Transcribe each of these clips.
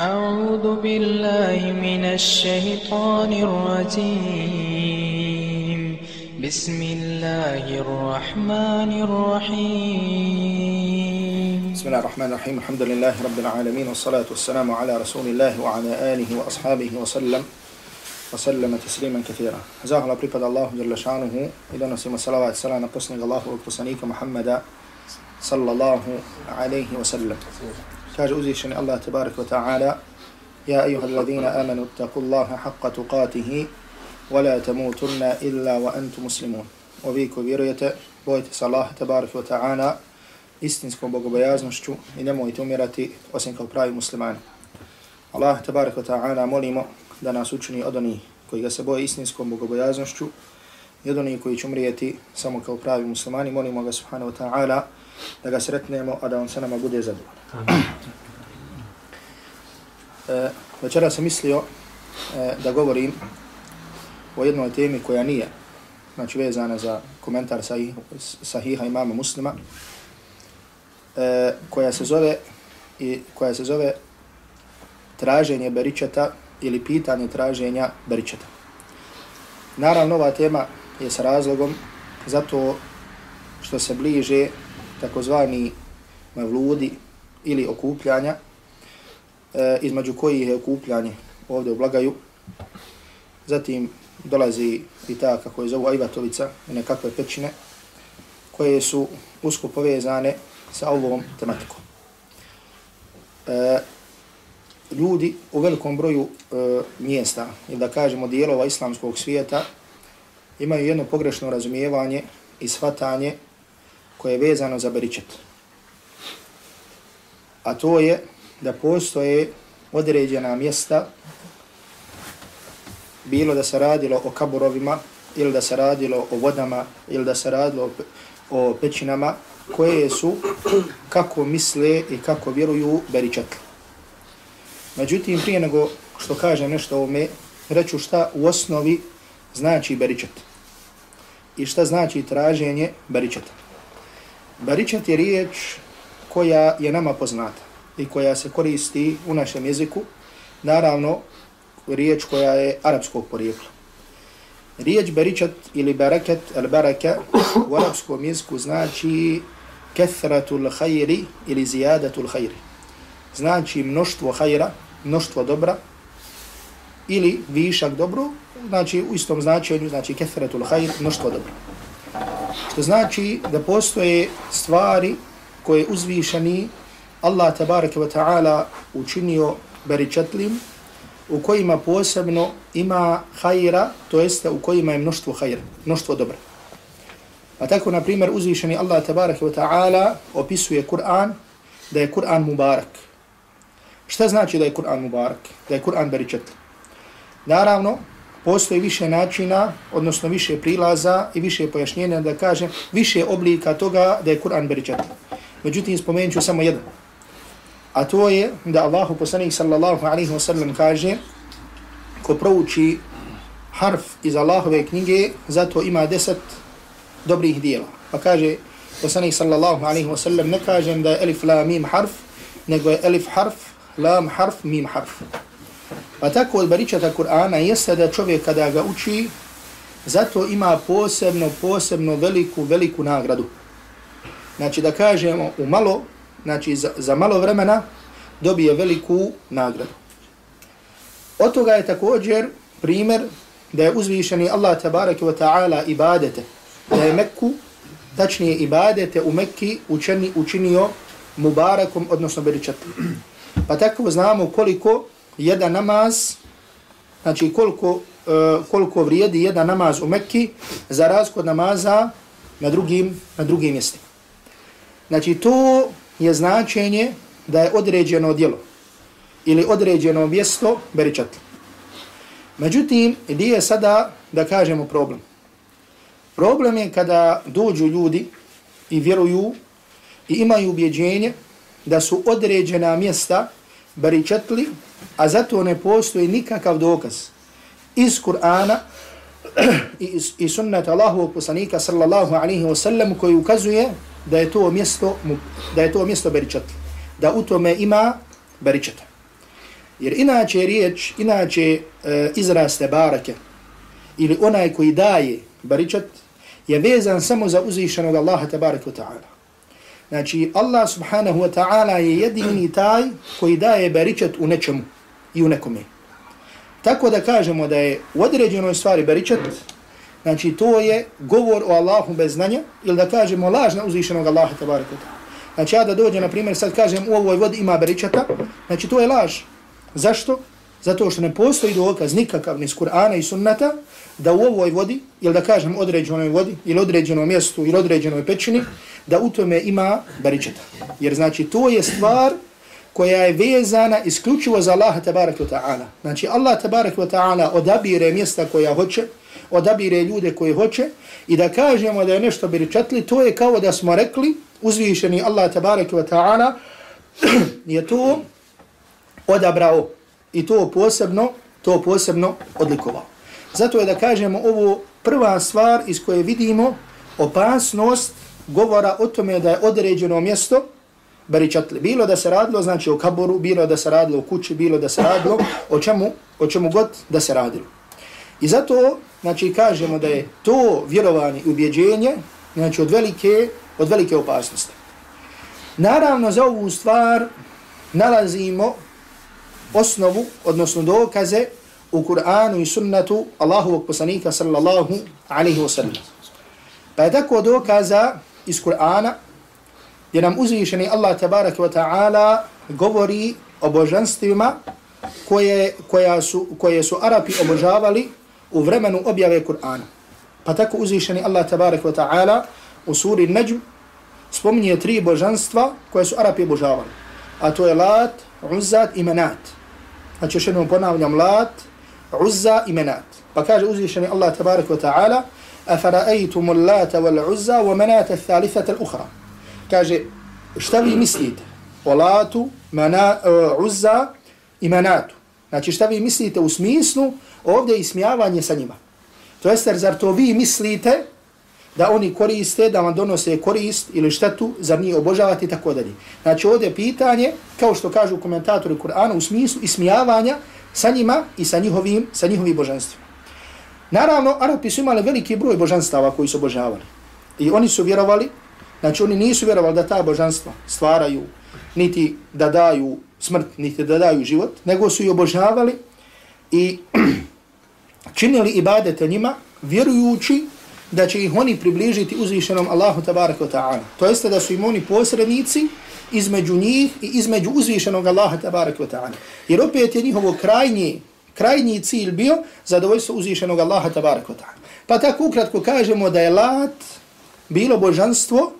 أعوذ بالله من الشيطان الرجيم. بسم الله الرحمن الرحيم. بسم الله الرحمن الرحيم. الحمد لله رب العالمين والصلاة والسلام على رسول الله وعلى آله وأصحابه وسلم وسلم تسليما كثيرا. زاه الله بريباد الله جل شأنه. إذا نسيم الصلاة والسلام قصنق الله وقصنيك محمد صلى الله عليه وسلم كاج أزيشني الله تبارك وتعالى يا أيها الذين آمنوا اتقوا الله حق تقاته ولا تموتن إلا وأنتم مسلمون وبيكو vjerujete, bojite se Allah tabarak wa ta'ala istinskom bogobojaznošću i nemojte umirati osim kao pravi muslimani. Allah tabarak wa ta'ala molimo da nas učini od onih koji ga se boje istinskom bogobojaznošću i od onih koji će umrijeti samo kao pravi muslimani. Molimo ga subhanahu wa ta'ala da ga sretnemo, a da on se nama bude zadovoljan. E, večera sam mislio e, da govorim o jednoj temi koja nije znači vezana za komentar sahih, sahiha imama muslima e, koja se zove i koja se zove traženje beričeta ili pitanje traženja beričeta. Naravno, ova tema je sa razlogom zato što se bliže takozvani eh, mevludi ili okupljanja, e, između kojih je okupljanje ovdje u Blagaju. Zatim dolazi i ta, kako je zovu Ajvatovica, i nekakve pećine, koje su usko povezane sa ovom tematikom. E, ljudi u velikom broju e, mjesta, ili da kažemo dijelova islamskog svijeta, imaju jedno pogrešno razumijevanje i shvatanje koje je vezano za beričet. A to je da postoje određena mjesta, bilo da se radilo o kaburovima, ili da se radilo o vodama, ili da se radilo o pećinama, koje su, kako misle i kako vjeruju, beričatli. Međutim, prije nego što kažem nešto o me, reću šta u osnovi znači beričat. I šta znači traženje beričeta. Beričat je riječ koja je nama poznata i koja se koristi u našem jeziku, naravno riječ koja je arapskog porijekla. Riječ beričat ili barakat, al baraka u arapskom jeziku znači kethratul hajri ili ziyadatul hajri. Znači mnoštvo hajra, mnoštvo dobra ili višak dobro, znači u istom značenju, znači kethratul khayr, mnoštvo dobra. Što znači da postoje stvari koje uzvišeni Allah tabaraka wa ta'ala učinio beričetlim, u kojima posebno ima hajra, to jeste u kojima je mnoštvo hajra, mnoštvo dobra. Pa tako, na primjer, uzvišeni Allah tabaraka wa ta'ala opisuje Kur'an da je Kur'an mubarak. Šta znači da je Kur'an mubarak? Da je Kur'an beričatli? Naravno, postoji više načina, odnosno više prilaza i više pojašnjenja da kaže više oblika toga da je Kur'an beričatli. Međutim, spomenut ću samo jedan. A to je da Allahu poslanik sallallahu alaihi wa sallam kaže ko prouči harf iz Allahove knjige, zato ima deset dobrih dijela. Pa kaže poslanik sallallahu alaihi wa sallam ne kažem da je elif la mim harf, nego je elif harf, lam harf, mim harf. Pa tako od baričata Kur'ana jeste da čovjek kada ga uči, zato ima posebno, posebno veliku, veliku nagradu. Znači da kažemo u malo znači za, za malo vremena dobije veliku nagradu. Od toga je također primjer da je uzvišeni Allah tabaraka wa ta'ala ibadete, da je Mekku, tačnije ibadete u Mekki učeni, učinio mubarakom, odnosno beričatom. Pa tako znamo koliko jedan namaz, znači koliko, uh, koliko vrijedi jedan namaz u Mekki za razkod namaza na drugim, na drugim mjestima. Znači to je značenje da je određeno djelo ili određeno mjesto beričat. Međutim, gdje je sada da kažemo problem? Problem je kada dođu ljudi i vjeruju i imaju ubjeđenje da su određena mjesta beričetli a zato ne postoji nikakav dokaz iz Kur'ana i, i sunnata Allahovog poslanika sallallahu alaihi wa sallam koji ukazuje da je to mjesto da je to mjesto beričat da u tome ima beričata Jer inače riječ, inače e, izraz tebareke, ili onaj koji daje beričat je vezan samo za uzvišenog Allaha tabaraka wa ta'ala. Znači, Allah subhanahu wa ta'ala je jedini taj koji daje beričat u nečemu i u nekome. Tako da kažemo da je u određenoj stvari baričat, znači to je govor o Allahu bez znanja, ili da kažemo lažna uzvišenog Allaha tabaraka wa ta'ala. Znači ja da dođe, na primjer, sad kažem u ovoj vodi ima beričata, znači to je laž. Zašto? Zato što ne postoji dokaz nikakav ni iz Kur'ana i sunnata da u ovoj vodi, ili da kažem određenoj vodi, ili određenom mjestu, ili određenoj pećini, da u tome ima beričata. Jer znači to je stvar koja je vezana isključivo za Allaha tabarak wa ta'ala. Znači Allah tabarak wa ta'ala odabire mjesta koja hoće, odabire ljude koje hoće i da kažemo da je nešto beričatli, to je kao da smo rekli uzvišeni Allah tabarak wa ta'ala je to odabrao i to posebno to posebno odlikovao. Zato je da kažemo ovo prva stvar iz koje vidimo opasnost govora o tome da je određeno mjesto baričatli. Bilo da se radilo, znači o kaboru, bilo da se radilo o kući, bilo da se radilo o čemu, o čemu god da se radilo. I zato, znači, kažemo da je to vjerovanje i ubjeđenje, znači, od velike, od velike opasnosti. Naravno, za ovu stvar nalazimo osnovu, odnosno dokaze u Kur'anu i sunnatu Allahovog poslanika sallallahu alaihi wa sallam. Pa je tako dokaza iz Kur'ana gdje nam uzvišeni Allah tabaraka wa ta'ala govori o božanstvima koje, koja su, koje su Arapi obožavali u vremenu objave Kur'ana. Pa tako uzvišeni Allah tabaraka wa ta'ala u suri Najm spominje tri božanstva koje su Arapi obožavali. A to je Lat, Uzzat i Menat. Znači još jednom ponavljam Lat, Uzza i Menat. Pa kaže uzvišeni Allah tabaraka wa ta'ala أفرأيتم اللات والعزى ومنات الثالثة الأخرى kaže šta vi mislite o Latu, mana, uh, Uzza i Manatu. Znači šta vi mislite u smislu ovdje ismijavanje sa njima. To jeste, zar to vi mislite da oni koriste, da vam donose korist ili štetu, zar nije obožavati i tako dalje. Znači ovdje pitanje, kao što kažu komentatori Kur'ana, u smislu ismijavanja sa njima i sa njihovim, sa njihovim božanstvima. Naravno, Arapi su imali veliki broj božanstava koji su obožavali. I oni su vjerovali, znači oni nisu vjerovali da ta božanstva stvaraju, niti da daju smrt, niti da daju život, nego su i obožavali i činili ibadete njima, vjerujući da će ih oni približiti uzvišenom Allahu tabaraka ta'ala. To jeste da su im oni posrednici između njih i između uzvišenog Allaha tabaraka ta'ala. Jer opet je njihovo krajnji, krajnji cilj bio zadovoljstvo uzvišenog Allaha tabaraka ta'ala. Pa tako ukratko kažemo da je lat bilo božanstvo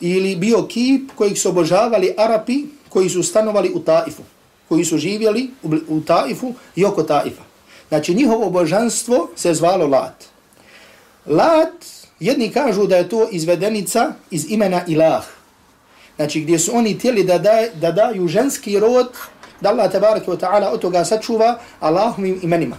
ili bio kip kojih su obožavali Arapi koji su stanovali u Taifu, koji su živjeli u Taifu i oko Taifa. Znači njihovo božanstvo se zvalo Lat. Lat, jedni kažu da je to izvedenica iz imena Ilah. Znači gdje su oni tijeli da, daj, da daju ženski rod, da Allah tabaraka wa ta'ala od toga sačuva Allahovim imenima.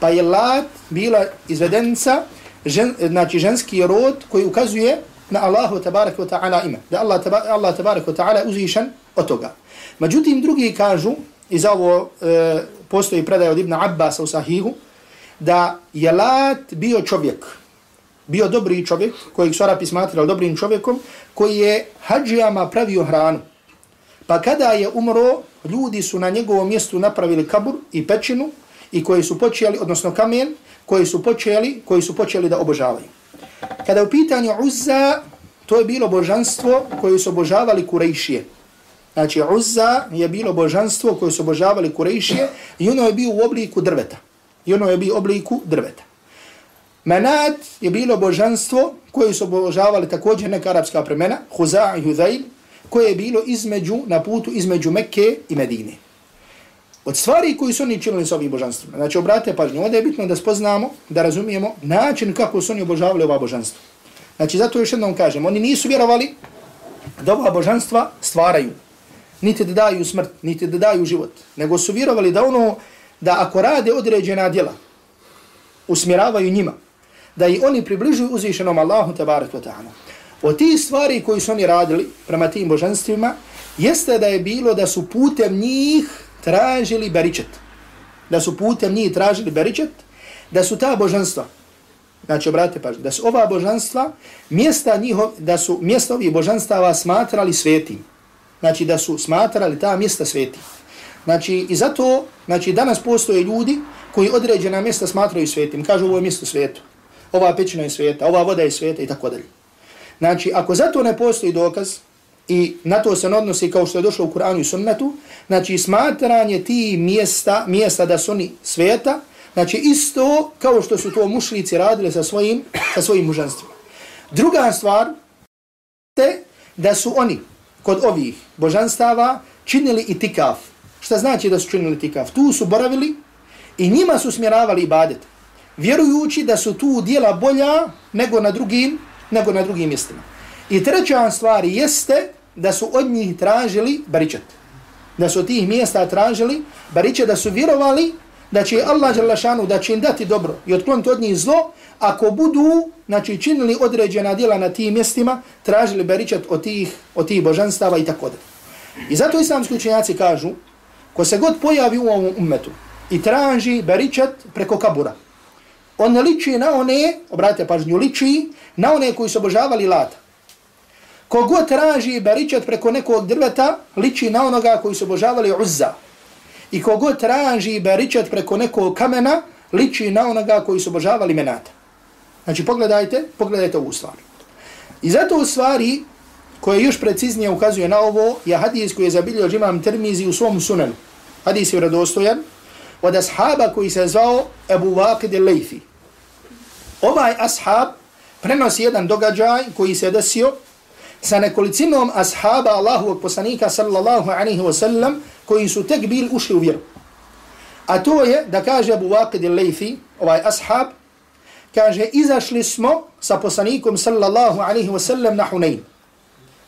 Pa je Lat bila izvedenica, žen, znači ženski rod koji ukazuje na Allahu tabaraka wa ta'ala ime. Da Allah, taba, Allah tabaraka wa ta'ala uzvišen od toga. Međutim, drugi kažu, i za ovo e, postoji predaj od Ibn Abbas u Sahihu, da je Lat bio čovjek, bio dobri čovjek, kojeg su Arapi smatrali dobrim čovjekom, koji je hađijama pravio hranu. Pa kada je umro, ljudi su na njegovom mjestu napravili kabur i pećinu i koji su počeli, odnosno kamen, koji su počeli, koji su počeli da obožavaju. Kada u pitanju Uzza, to je bilo božanstvo koje su obožavali Kurejšije. Znači Uzza je bilo božanstvo koje su obožavali Kurejšije i ono je bio u obliku drveta. I ono je bio u obliku drveta. Manat je bilo božanstvo koje su obožavali također neka arapska premena, Huza i Huzail, koje je bilo između, na putu između Mekke i Medine. Od stvari koji su oni činili sa ovim božanstvima. Znači, obrate pažnju, ovdje je bitno da spoznamo, da razumijemo način kako su oni obožavali ova božanstva. Znači, zato još jednom kažem, oni nisu vjerovali da ova božanstva stvaraju, niti da daju smrt, niti da daju život, nego su vjerovali da ono, da ako rade određena djela, usmjeravaju njima, da i oni približuju uzvišenom Allahu tabarak wa ta'ala. Od tih stvari koji su oni radili prema tim božanstvima, jeste da je bilo da su putem njih tražili beričet. Da su putem njih tražili beričet, da su ta božanstva, znači obratite pažnje, da su ova božanstva, mjesta njihov, da su mjesta ovih božanstava smatrali svetim. Znači da su smatrali ta mjesta svetim. Znači i zato, znači danas postoje ljudi koji određena mjesta smatraju svetim. Kažu ovo je mjesto svetu. Ova pećina je sveta, ova voda je sveta i tako dalje. Znači ako zato ne postoji dokaz, i na to se odnosi kao što je došlo u Kur'anu i sunnetu, znači smatranje ti mjesta, mjesta da su oni sveta, znači isto kao što su to mušlici radili sa svojim, sa svojim mužanstvima. Druga stvar te da su oni kod ovih božanstava činili i. Šta znači da su činili itikaf? Tu su boravili i njima su smjeravali ibadet, vjerujući da su tu dijela bolja nego na drugim, nego na drugim mjestima. I treća stvar jeste da su od njih tražili baričat. Da su od tih mjesta tražili baričat, da su vjerovali da će Allah Đalašanu da će im dati dobro i otkloniti od njih zlo, ako budu znači, činili određena djela na tim mjestima, tražili baričat od tih, od tih božanstava i tako da. I zato islamski učenjaci kažu, ko se god pojavi u ovom umetu i traži baričat preko kabura, on liči na one, obratite pažnju, liči na one koji su obožavali lata. Kogod traži baričat preko nekog drveta, liči na onoga koji su obožavali uzza. I kogod traži baričat preko nekog kamena, liči na onoga koji su obožavali menata. Znači pogledajte, pogledajte ovu stvar. I zato u stvari koje još preciznije ukazuje na ovo je hadis koji je zabilio imam termizi u svom sunanu. Hadis je vredostojan od ashaba koji se zvao Ebu Waqid al-Laythi. Ovaj ashab prenosi jedan događaj koji se desio sa nekolicinom ashaba Allahovog poslanika sallallahu alaihi wa sallam koji su tek bili ušli u vjeru. A to je da kaže Abu Waqid al-Laythi, ovaj ashab, kaže izašli smo sa poslanikom sallallahu alaihi wa sallam na Hunayn.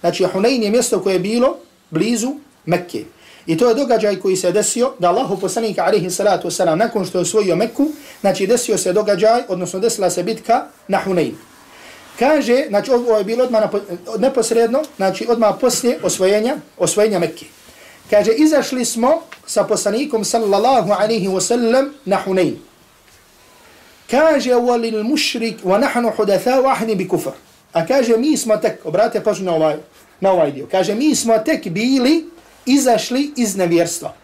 Znači Hunayn je mjesto koje je bilo blizu Mekke. I to je događaj koji se desio da Allahu poslanika alaihi salatu wasalam nakon što je osvojio Mekku, znači desio se događaj, odnosno desila se bitka na Hunayn. Kaže, znači ovo je bilo odmah neposredno, znači odmah poslije osvojenja, osvojenja Mekke. Kaže, izašli smo sa poslanikom sallallahu alaihi wa sallam na Hunayn. Kaže, walil mušrik, wa nahnu hudatha wahni bi kufar. A kaže, mi smo tek, obrate pažu na ovaj, na ovaj dio, kaže, mi smo tek bili izašli iz nevjerstva.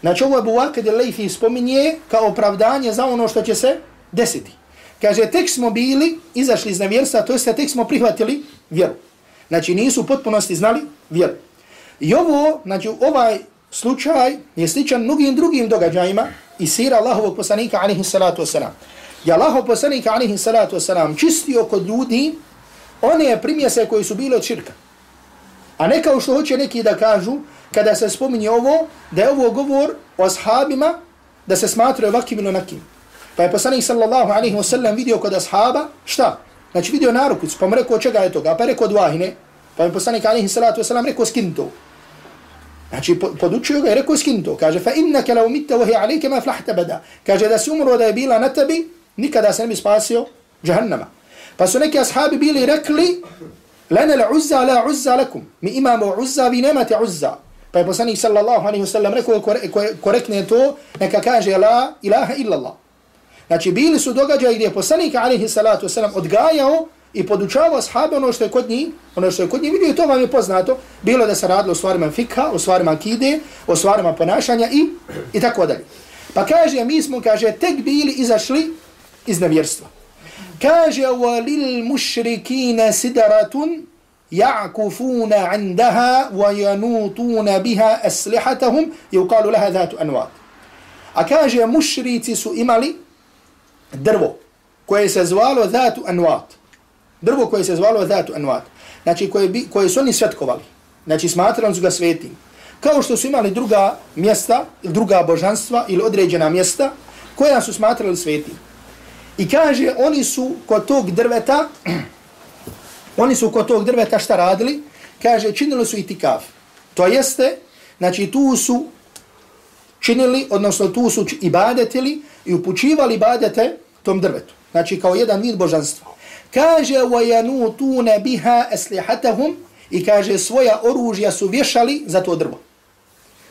Znači ovo je Buwakad il-Layfi spominje kao opravdanje za ono što će se desiti. Kaže, tek smo bili, izašli iz nevjerstva, to jeste tek smo prihvatili vjeru. Znači, nisu u potpunosti znali vjeru. I ovo, znači, ovaj slučaj je sličan mnogim drugim događajima i sira Allahovog poslanika, alihi salatu wasalam. Je Allahov poslanika, alihi salatu wasalam, čistio kod ljudi one primjese koji su bile od širka. A ne kao što hoće neki da kažu, kada se spominje ovo, da je ovo govor o ashabima, da se smatruje vakim ili onakim. Pa je poslanik sallallahu alaihi wa sallam vidio kod ashaba, šta? Znači vidio narukuc, pa mu rekao čega je toga, pa je rekao dvahine, pa je poslanik alaihi sallatu wa sallam rekao skin to. Znači podučio ga i rekao skin to. Kaže, fa innaka la umitta wa hi ma flahta bada. Kaže, da si umro da je bila na tebi, nikada se ne bi spasio džahannama. Pa su neki ashabi bili rekli, lana la uzza la uzza lakum. Mi imamo uzza, vi nemate uzza. Pa je poslanik sallallahu alaihi wa sallam rekao je to, neka kaže la ilaha illa Allah. Znači bili su događaji gdje je poslanik alaihi salatu wasalam odgajao i podučavao ashabe ono što je kod njih, ono što je kod njih vidio to vam je poznato, bilo da se radilo o stvarima fikha, o stvarima akide, o stvarima ponašanja i, i tako dalje. Pa kaže, mi smo, kaže, tek bili izašli iz nevjerstva. Kaže, walil mušrikina sidaratun ja'kufuna andaha wa janutuna biha aslihatahum i ukalu laha dhatu anvat. A kaže, mušrici su imali drvo koje se zvalo Zatu Anwat. Drvo koje se zvalo Zatu Anwat. Znači koje, bi, koje su oni svetkovali. Znači smatrali su ga svetim. Kao što su imali druga mjesta, druga božanstva ili određena mjesta koja su smatrali svetim. I kaže, oni su kod tog drveta, oni su kod tog drveta šta radili? Kaže, činili su itikaf. To jeste, znači tu su činili, odnosno tu su ibadetili i upućivali ibadete tom drvetu. Znači kao jedan vid božanstva. Kaže, وَيَنُوتُونَ بِهَا أَسْلِحَتَهُمْ I kaže, svoja oružja su vješali za to drvo.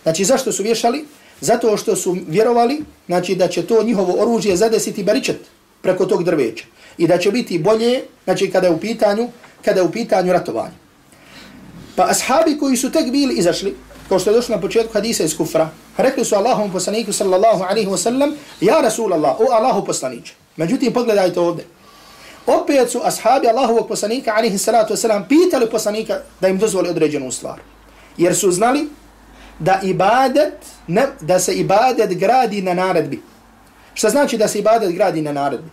Znači zašto su vješali? Zato što su vjerovali znači, da će to njihovo oružje zadesiti baričet preko tog drveća. I da će biti bolje znači, kada je u pitanju, kada je u pitanju ratovanja. Pa ashabi koji su tek bili izašli, kao što je došlo na početku hadisa iz kufra, rekli su Allahom poslaniku sallallahu alaihi wa sallam, ja Rasul Allah, o Allahu poslaniče. Međutim, pogledajte ovdje. Opet su ashabi Allahovog poslanika alaihi salatu wa sallam pitali poslanika da im dozvoli određenu stvar. Jer su znali da ibadet, ne, da se ibadet gradi na naredbi. Šta znači da se ibadet gradi na naredbi?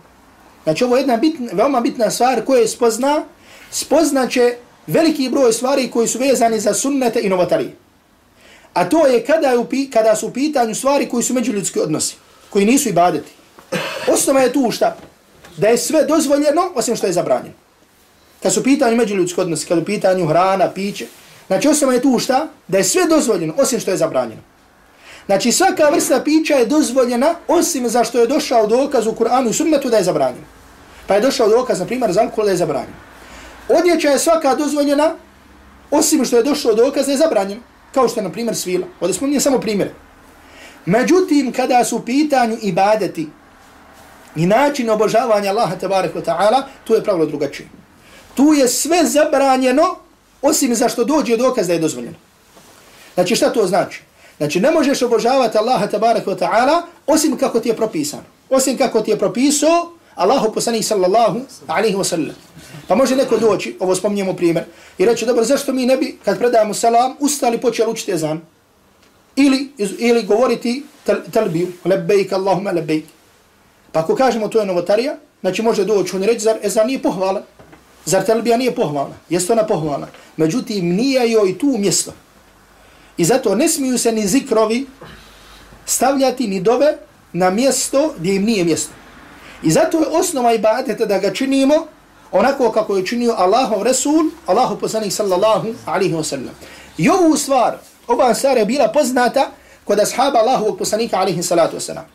Znači ovo je jedna bitna, veoma bitna stvar koja je spozna, spoznaće veliki broj stvari koji su vezani za sunnete i novotarije. A to je kada, je kada su u pitanju stvari koji su međuljudski odnosi, koji nisu ibadeti. Osnova je tu šta? Da je sve dozvoljeno, osim što je zabranjeno. Kad su u pitanju međuljudski odnosi, kad u pitanju hrana, piće, znači osnova je tu šta? Da je sve dozvoljeno, osim što je zabranjeno. Znači svaka vrsta pića je dozvoljena, osim za što je došao dokaz u Kur'anu i sunnetu da je zabranjeno. Pa je došao dokaz, na primjer, za alkohol da je zabranjeno. Odjeća je svaka dozvoljena, osim što je došao dokaz da je zabranjeno kao što je na primjer svila. Ovdje spominje samo primjere. Međutim, kada su pitanju ibadeti i način obožavanja Allaha tabaraka ta'ala, tu je pravilo drugačije. Tu je sve zabranjeno, osim za što dođe dokaz da je dozvoljeno. Znači, šta to znači? Znači, ne možeš obožavati Allaha tabaraka ta'ala, osim kako ti je propisano. Osim kako ti je propisao Allahu poslanik sallallahu alaihi wasallam. Pa može neko doći, ovo spominjemo primjer, i reći, dobro, zašto mi ne bi, kad predajemo salam, ustali počeli učiti ezan? Ili, ili govoriti talbiju, lebejk, Allahumma lebejk. Pa ako kažemo to je novotarija, znači može doći on reći, zar ezan nije pohvala? Zar telbija nije pohvala? Jeste ona pohvala? Međutim, nije joj tu mjesto. I zato ne smiju se ni zikrovi stavljati ni dove na mjesto gdje im nije mjesto. I zato je osnova ibadeta da ga činimo onako kako je činio Allahov Resul, Allahov poslanik sallallahu alaihi wa sallam. I ovu stvar, ova stvar je bila poznata kod ashaba Allahovog poslanika alaihi salatu wa sallam.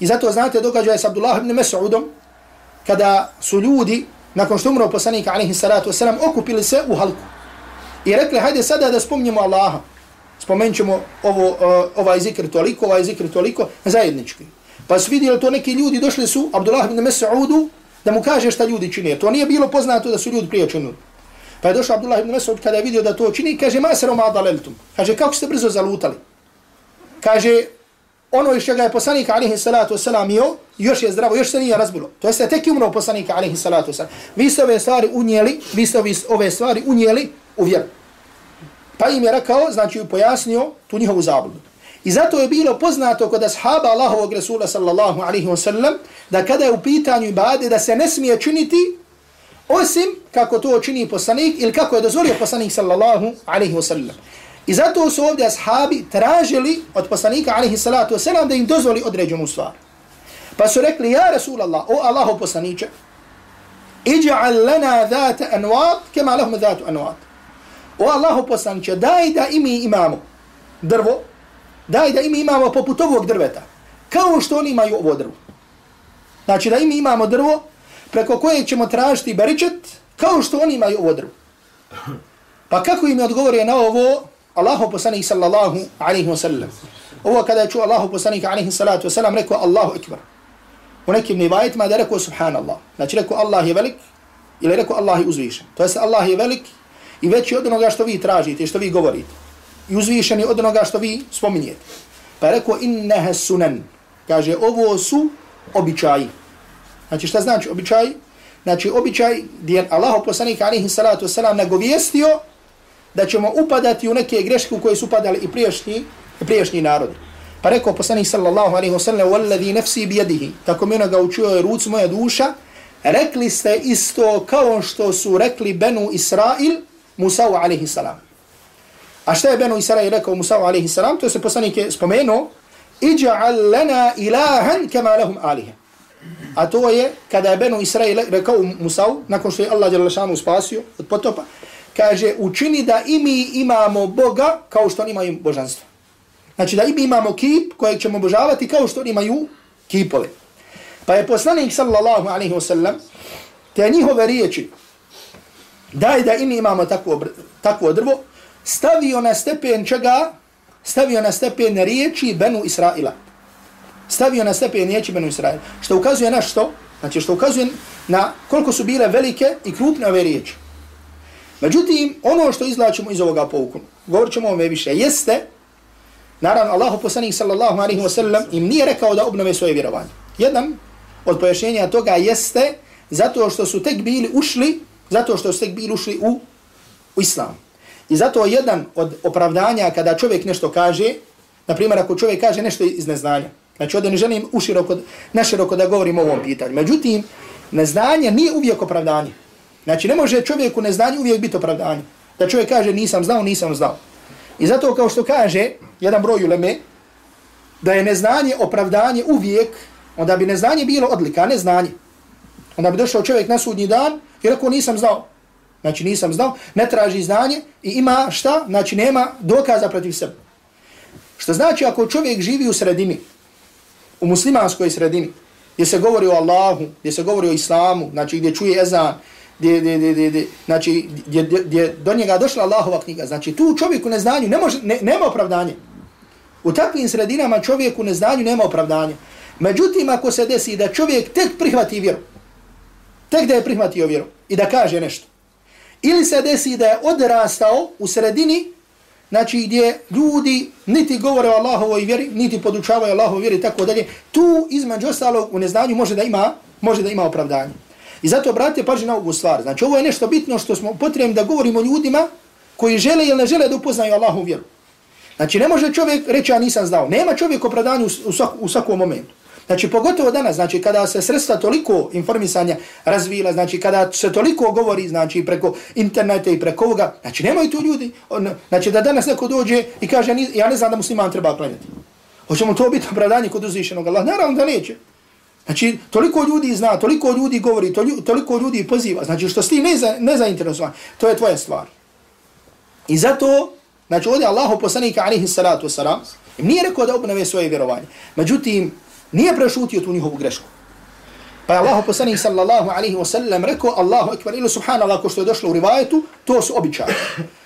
I zato znate događaje s Abdullah ibn Mas'udom, kada su ljudi, nakon što umro poslanika alaihi salatu wa sallam, okupili se u halku. I rekli, hajde sada da spomnimo Allaha. Spomenut ćemo ovo, uh, ovaj zikr toliko, ovaj zikr toliko, zajednički. Pa su vidjeli to neki ljudi, došli su Abdullah ibn Mas'udu, da mu kaže šta ljudi čine. To nije bilo poznato da su ljudi prije činili. Pa je došao Abdullah ibn Mas'ud kada je vidio da to čini, kaže, ma se roma adaleltum. Kaže, kako ste brzo zalutali? Kaže, ono iz čega je poslanik alihi salatu wasalam jeo, još je zdravo, još se nije razbilo. To jeste tek umro poslanik alihi salatu wasalam. Vi ste ove stvari unijeli, vi ste ove stvari unijeli u vjeru. Pa im je rekao, znači pojasnio tu njihovu zabludu. I zato je bilo poznato kod ashaba Allahovog Rasula sallallahu alaihi wa sallam da kada je u pitanju ibade da se ne smije činiti osim kako to čini poslanik ili kako je dozvolio poslanik sallallahu alaihi wa sallam. I zato su ovdje ashabi tražili od poslanika alaihi salatu wa sallam da im dozvoli određenu stvar. Pa su rekli, ja Rasulallah, o Allaho poslaniće, iđa'al lana dhata anwat, kema lahum dhatu anwat. O Allaho poslaniće, daj da imi imamo drvo, daj da imi imamo poput ovog drveta, kao što oni imaju ovo drvo. Znači da imi imamo drvo preko koje ćemo tražiti beričet, kao što oni imaju ovo drvo. Pa kako im je odgovorio na ovo, Allahu poslanik sallallahu alaihi wa sallam. Ovo kada je čuo Allahu poslanik alaihi salatu wa sallam, rekao Allahu ekbar. U nekim nivajetima da rekao subhanallah. Znači rekao Allah je velik ili rekao Allah je uzvišen. To jest Allah je velik i veći od onoga što vi tražite i što vi govorite i uzvišeni od onoga što vi spominjete. Pa je rekao, inneha sunan. Kaže, ovo su običaji. Znači, šta znači običaj? Znači, običaj gdje je Allah poslanik alihi salatu wasalam nagovijestio da ćemo upadati u neke greške u koje su upadali i priješnji, i priješnji narodi. Pa rekao poslanik sallallahu alaihi wasallam, wallazi nafsi بِيَدِهِ tako mi onoga učio je ruc moja duša, rekli ste isto kao što su rekli Benu Israil, Musa alaihi salam. A šta je Benu Israel rekao Musa alaihi salam? To se poslanik je spomenuo. Iđa'al lana ilahan kema lahum alihe. A to je kada je Benu Israel rekao Musa, nakon što je Allah Đalešanu spasio od potopa, kaže učini da i mi imamo Boga kao što oni imaju božanstvo. Znači da i mi imamo kip kojeg ćemo obožavati kao što oni imaju kipove. Pa je poslanik sallallahu alaihi wasallam te njihove riječi daj da i mi imamo takvo, takvo drvo stavio na stepen čega stavio na stepen riječi Benu Israila. Stavio na stepen riječi Benu Israila. Što ukazuje na što? Znači što ukazuje na koliko su bile velike i krupne ove riječi. Međutim, ono što izlačimo iz ovoga pouku, govorit ćemo ome više, jeste, naravno, Allahu poslanik sallallahu alaihi wa sallam im nije rekao da obnove svoje vjerovanje. Jedan od pojašnjenja toga jeste zato što su tek bili ušli, zato što su tek bili ušli u, u islam. I zato jedan od opravdanja kada čovjek nešto kaže, na primjer ako čovjek kaže nešto iz neznanja, znači ovdje ne želim uširoko, naširoko da govorim o ovom pitanju. Međutim, neznanje nije uvijek opravdanje. Znači ne može čovjeku neznanje uvijek biti opravdanje. Da čovjek kaže nisam znao, nisam znao. I zato kao što kaže jedan broj uleme, da je neznanje opravdanje uvijek, onda bi neznanje bilo odlika, neznanje. Onda bi došao čovjek na sudnji dan i rekao nisam znao. Znači nisam znao, ne traži znanje i ima šta? Znači nema dokaza protiv sebe. Što znači ako čovjek živi u sredini, u muslimanskoj sredini, gdje se govori o Allahu, gdje se govori o Islamu, znači gdje čuje ezan, gdje, gdje, gdje, gdje, gdje, znači gdje, gdje, gdje do njega došla Allahova knjiga, znači tu čovjeku neznanju ne može, ne, nema opravdanje. U takvim sredinama čovjeku neznanju nema opravdanja. Međutim, ako se desi da čovjek tek prihvati vjeru, tek da je prihvatio vjeru i da kaže nešto, ili se desi da je odrastao u sredini, znači gdje ljudi niti govore o Allahovoj vjeri, niti podučavaju Allahovoj vjeri tako dalje, tu između ostalog u neznanju može da ima, može da ima opravdanje. I zato obratite pažnje na ovu stvar. Znači ovo je nešto bitno što smo potrebni da govorimo ljudima koji žele ili ne žele da upoznaju Allahovu vjeru. Znači ne može čovjek reći ja nisam znao. Nema čovjek opravdanje u, u, svak, u svakom momentu. Znači, pogotovo danas, znači, kada se sredstva toliko informisanja razvila, znači, kada se toliko govori, znači, preko interneta i preko ovoga, znači, nemaju tu ljudi, on, znači, da danas neko dođe i kaže, ja ne znam da musliman treba klanjati. Hoće mu to biti opravdanje kod uzvišenog Allah? Naravno da neće. Znači, toliko ljudi zna, toliko ljudi govori, toliko ljudi poziva, znači, što si ne, za, ne zainteresovan, to je tvoja stvar. I zato, znači, ovdje Allahu poslanika, alihi salatu wasalam, im nije rekao da obnove svoje vjerovanje. Međutim, nije prešutio tu njihovu grešku. Pa je Allah poslanih sallallahu alaihi wa sallam rekao Allahu ekber ili subhanallah ko što je došlo u rivajetu, to su običaje.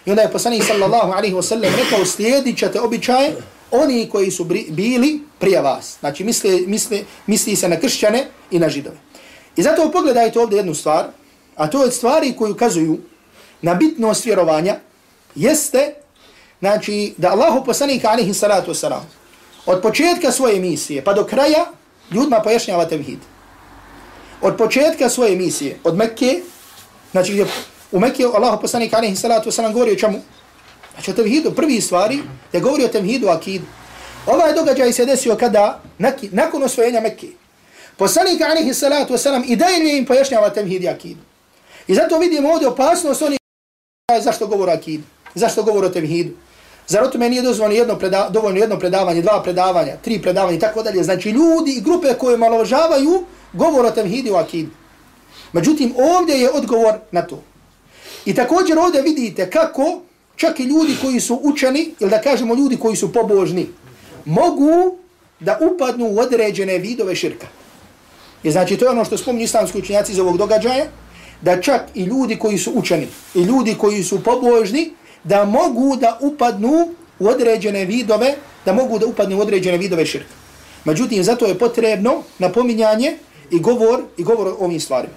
I onda je poslanih sallallahu alaihi wa sallam rekao slijedit ćete običaje oni koji su bili prije vas. Znači misli, misli, misli se na kršćane i na židove. I zato pogledajte ovdje jednu stvar, a to je stvari koje ukazuju na bitnost vjerovanja, jeste znači, da Allahu poslanik alaihi salatu wasalam od početka svoje misije pa do kraja ljudima pojašnjava tevhid. Od početka svoje misije, od Mekke, znači gdje u Mekke Allah poslanik alaihi salatu wasalam govori o čemu? Znači o tevhidu, prvi stvari je govori o tevhidu akidu. Ovaj događaj se desio kada, nakon osvojenja Mekke, poslanik alaihi salatu wasalam i dalje im pojašnjava tevhid i akidu. I zato vidimo ovdje opasnost oni zašto govori akid, akidu, zašto govori o tevhidu. Zar o tome nije dozvoljeno jedno, preda, dovoljno jedno predavanje, dva predavanja, tri predavanja i tako dalje. Znači ljudi i grupe koje maložavaju govor o temhidi u akidu. Međutim, ovdje je odgovor na to. I također ovdje vidite kako čak i ljudi koji su učeni, ili da kažemo ljudi koji su pobožni, mogu da upadnu u određene vidove širka. I znači to je ono što spominju islamski učenjaci iz ovog događaja, da čak i ljudi koji su učeni, i ljudi koji su pobožni, da mogu da upadnu u određene vidove, da mogu da upadnu u određene vidove širka. Međutim, zato je potrebno napominjanje i govor i govor o ovim stvarima.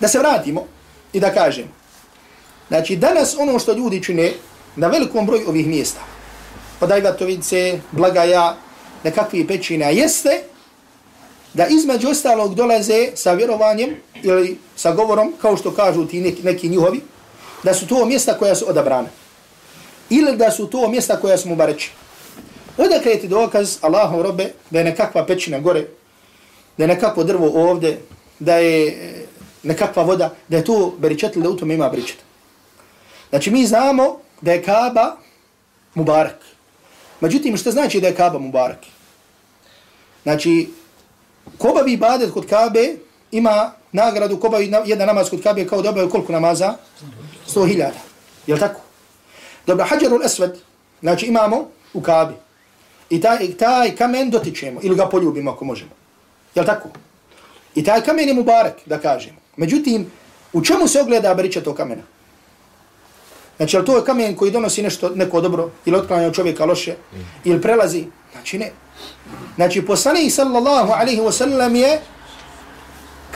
Da se vratimo i da kažem. Znači, danas ono što ljudi čine na velikom broju ovih mjesta, od Ajvatovice, Blagaja, nekakvih pećina, jeste da između ostalog dolaze sa vjerovanjem ili sa govorom, kao što kažu ti neki, neki njuhovi, da su to mjesta koja su odabrane. Ili da su to mjesta koja su mu bareći. Odakle je ti dokaz Allahom robe da je nekakva pećina gore, da je nekakvo drvo ovde, da je eh, nekakva voda, da je to beričet ili da u tome ima beričet. Znači mi znamo da je Kaaba Mubarak. Međutim, što znači da je Kaaba Mubarak? Znači, ko bavi ibadet kod Kabe ima nagradu, ko jedna jedan namaz kod Kabe kao dobaju koliko namaza? sto hiljada. Je li tako? Dobro, hađarul esved, znači imamo u kabi. I taj, taj kamen dotičemo ili ga poljubimo ako možemo. Je li tako? I taj kamen je mubarek, da kažemo. Međutim, u čemu se ogleda beriča tog kamena? Znači, je to je kamen koji donosi nešto, neko dobro, ili otklanja čovjeka loše, ili prelazi? Znači, ne. Znači, poslanik sallallahu alaihi wa sallam je,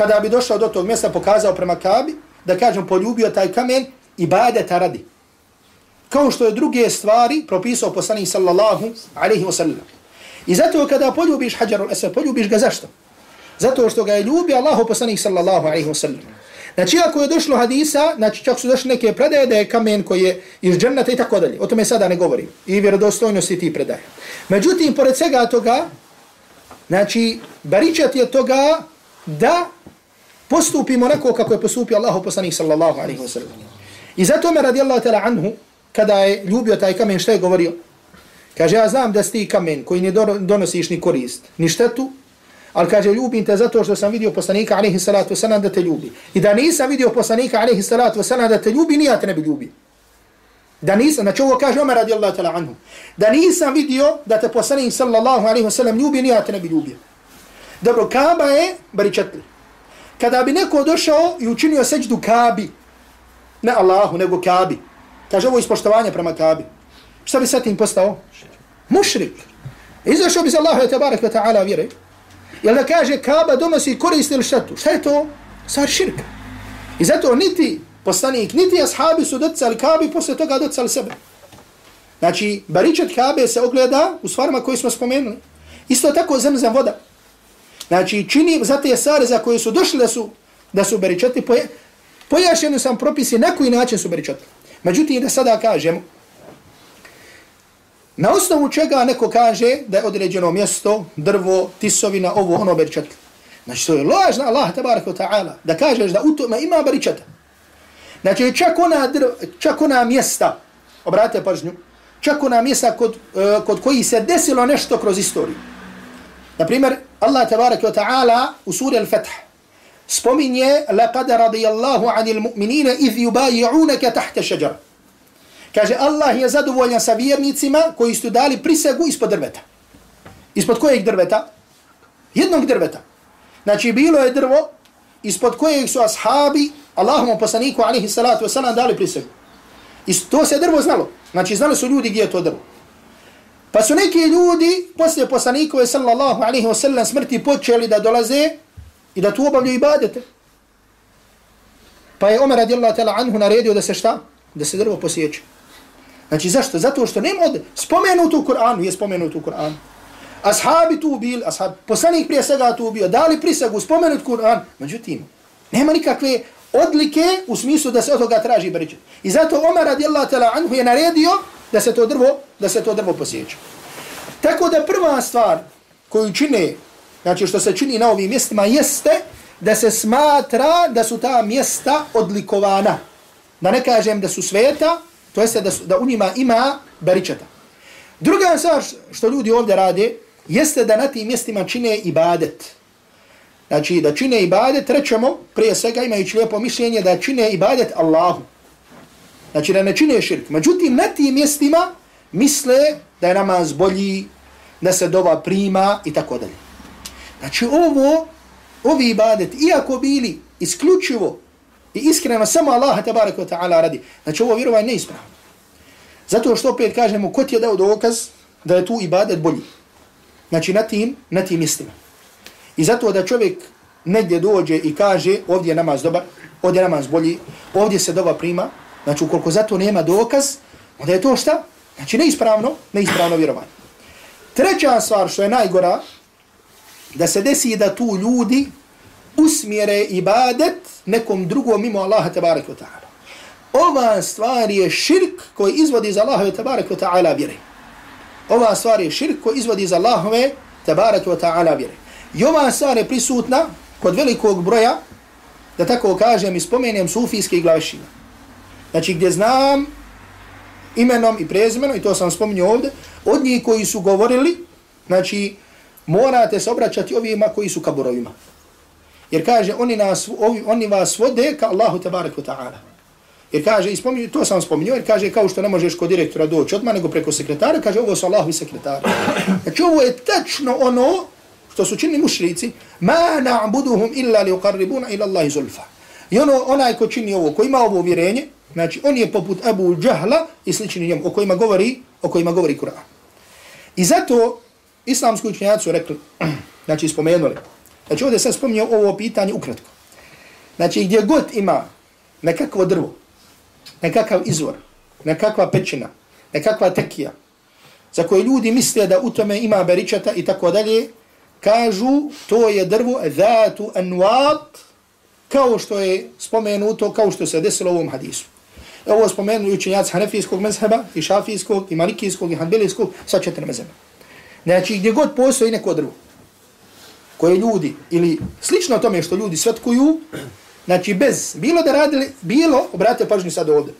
kada bi došao do tog mjesta, pokazao prema Kabi, da kažem, poljubio taj kamen i badeta radi. Kao što je druge stvari propisao poslanik sallallahu alaihi wa sallam. I zato kada poljubiš hađarul esad, poljubiš ga zašto? Zato što ga je ljubio Allahu poslanik sallallahu alaihi wa sallam. Znači, ako je došlo hadisa, znači čak su došli neke predaje da je kamen koji je iz džennata i tako dalje. O tome sada ne govorim. I vjerodostojnosti ti predaje. Međutim, pored svega toga, znači, baričat je toga da postupimo onako kako je postupio Allahu poslanik sallallahu alaihi wa sallam. I zato me radijallahu ta'la anhu, kada je ljubio taj kamen, šta je govorio? Kaže, ja znam da si ti kamen koji ne donosiš ni korist, ni štetu, ali kaže, ljubim te zato što sam vidio poslanika, alaihi salatu wasalam, da te ljubi. I da nisam vidio poslanika, alaihi salatu wasalam, da te ljubi, nija te ne bi ljubi. Da nisam, znači ovo kaže Omer radijallahu ta'la anhu, da nisam vidio da te poslanik sallallahu alaihi wasalam ljubi, nija te ne bi ljubio. Dobro, Kaba je baričetli. Kada bi neko došao i učinio seđdu Kabi, ne Allahu, nego Kabi, kaže ovo ispoštovanje prema Kabi, šta bi sad tim postao? Mušrik. Izašao bi za Allahu te barek wa ta'ala vjere. Jel da kaže Kaba donosi korist ili štetu? Šta je to? Stvar širka. I zato niti poslanik, niti ashabi su docali Kabi, posle toga docali sebe. Znači, baričat Kabe se ogleda u stvarima koje smo spomenuli. Isto tako zemzem voda. Znači, čini za te stvari za koje su došli da su, da su beričetli, poje, pojašeno sam propisi na koji način su beričetli. Međutim, da sada kažemo, Na osnovu čega neko kaže da je određeno mjesto, drvo, tisovina, ovo, ono, beričetli. Znači, to je lažna Allah, tabaraka ta'ala, da kažeš da u tome ima beričata. Znači, čak ona, drv, čak ona mjesta, obratite pažnju, čak ona mjesta kod, uh, kod koji se desilo nešto kroz istoriju. Naprimjer, Allah, tabaraka ta'ala, u suri Al-Fatah, spominje, لَقَدَ رَضِيَ اللَّهُ عَنِ الْمُؤْمِنِينَ إِذْ يُبَايِعُونَكَ تَحْتَ شَجَرَ Kaže, Allah je zadovoljan sa vjernicima koji su dali prisegu ispod drveta. Ispod kojeg drveta? Jednog drveta. Znači, bilo je drvo ispod kojeg su ashabi Allahom poslaniku alihi salatu wasalam dali prisegu. I to se drvo znalo. Znači, znali su ljudi gdje je to drvo. Pa su neki ljudi poslije poslanikove sallallahu alaihi wa sallam smrti počeli da dolaze i da tu obavljaju ibadete. Pa je Omer radijallahu ta'la anhu naredio da se šta? Da se drvo posjeće. Znači zašto? Zato što nema od spomenuto u Kur'anu, je spomenuto u Kur'anu. Ashabi tu bil, ashab, poslanik prije svega tu bio, dali prisegu, spomenut Kur'an. Međutim, nema nikakve odlike u smislu da se od toga traži briđe. I zato Omer radijallahu ta'la anhu je naredio da se to drvo, da se to drvo posjeća. Tako da prva stvar koju čine, znači što se čini na ovim mjestima, jeste da se smatra da su ta mjesta odlikovana. Da ne kažem da su sveta, To jeste da, da u njima ima baričeta. Druga stvar što ljudi ovdje rade, jeste da na tim mjestima čine ibadet. Znači da čine ibadet, rećemo, prije svega imajući lijepo mišljenje da čine ibadet Allahu. Znači da ne čine širk. Međutim, na tim mjestima misle da je namaz bolji, da se dova prima i tako dalje. Znači ovo, ovi ibadet, iako bili isključivo I iskreno samo Allah tabarak wa ta'ala radi. Znači ovo vjerovanje ne ispravno. Zato što opet kažemo ko ti je dao dokaz da je tu ibadet bolji. Znači na tim, na tim mjestima. I zato da čovjek negdje dođe i kaže ovdje je namaz dobar, ovdje je namaz bolji, ovdje se doba prima, znači ukoliko zato nema dokaz, onda je to šta? Znači neispravno, neispravno vjerovanje. Treća stvar što je najgora, da se desi da tu ljudi usmjere ibadet nekom drugom mimo Allaha tabarak wa ta'ala. Ova stvar je širk koji izvodi iz Allahove tabarak wa ta'ala vjere. Ova stvar je širk koji izvodi iz Allahove tabarak wa ta'ala vjere. I ova stvar je prisutna kod velikog broja, da tako kažem i spomenem sufijskih glavešina. Znači gdje znam imenom i prezimenom, i to sam spominio ovdje, od njih koji su govorili, znači morate se obraćati ovima koji su kaburovima. Jer kaže, oni, nas, ovi, oni vas vode ka Allahu tabarak wa ta'ala. Jer kaže, spominju, to sam spominio, jer kaže, kao što ne možeš kod direktora doći odmah, nego preko sekretara, kaže, ovo su Allahovi sekretari. Znači, ovo je tačno ono što su činili mušrici, ma na'buduhum illa li uqarribuna ila Allahi zulfa. I ono, onaj ko čini ovo, ko ima ovo uvjerenje, Znači, on je poput Abu Džahla i slični njemu, o kojima govori, o kojima govori Kur'an. I zato islamski učenjaci su rekli, znači spomenuli, znači ovdje sam spominjao ovo pitanje ukratko. Znači, gdje god ima nekakvo drvo, nekakav izvor, nekakva pećina, nekakva tekija, za koje ljudi misle da u tome ima beričata i tako dalje, kažu to je drvo zatu anuat, kao što je spomenuto, kao što se desilo u ovom hadisu. Ovo spomenu učenjaci hanefijskog mezheba, i šafijskog, i malikijskog, i hanbelijskog, sa četiri mezheba. Znači, gdje god postoji neko drvo, koje ljudi, ili slično tome što ljudi svetkuju, znači bez, bilo da radili, bilo, obratite pažnju sad ovdje,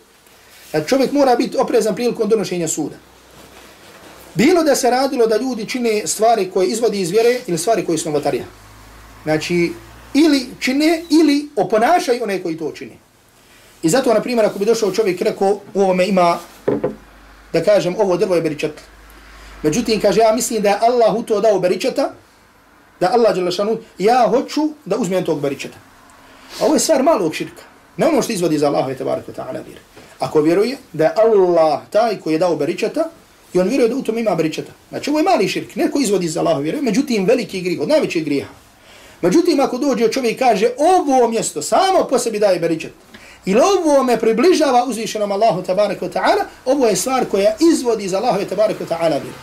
znači čovjek mora biti oprezan prilikom donošenja suda. Bilo da se radilo da ljudi čine stvari koje izvodi iz vjere ili stvari koje su novotarija. Znači, ili čine, ili oponašaju one koji to čine. I zato, na primjer, ako bi došao čovjek rekao, u ovome ima, da kažem, ovo drvo je beričet. Međutim, kaže, ja mislim da je Allah u to dao beričata, da Allah je lešanu, ja hoću da uzmem tog beričata. A ovo je stvar malog širka. Ne ono što izvodi za Allah, te barak ta'ala vire. Ako vjeruje da je Allah taj koji je dao beričata, i on vjeruje da u tom ima beričata. Znači, ovo je mali širk, neko izvodi za Allah, vjeruje, međutim, veliki grih, od najvećeg griha. Međutim, ako dođe čovjek kaže, ovo mjesto samo po sebi daje beričeta, I ovo me približava uzvišenom Allahu tabaraka ta'ala, ovo je stvar koja izvodi za Allahu tabaraka ta'ala vjeru.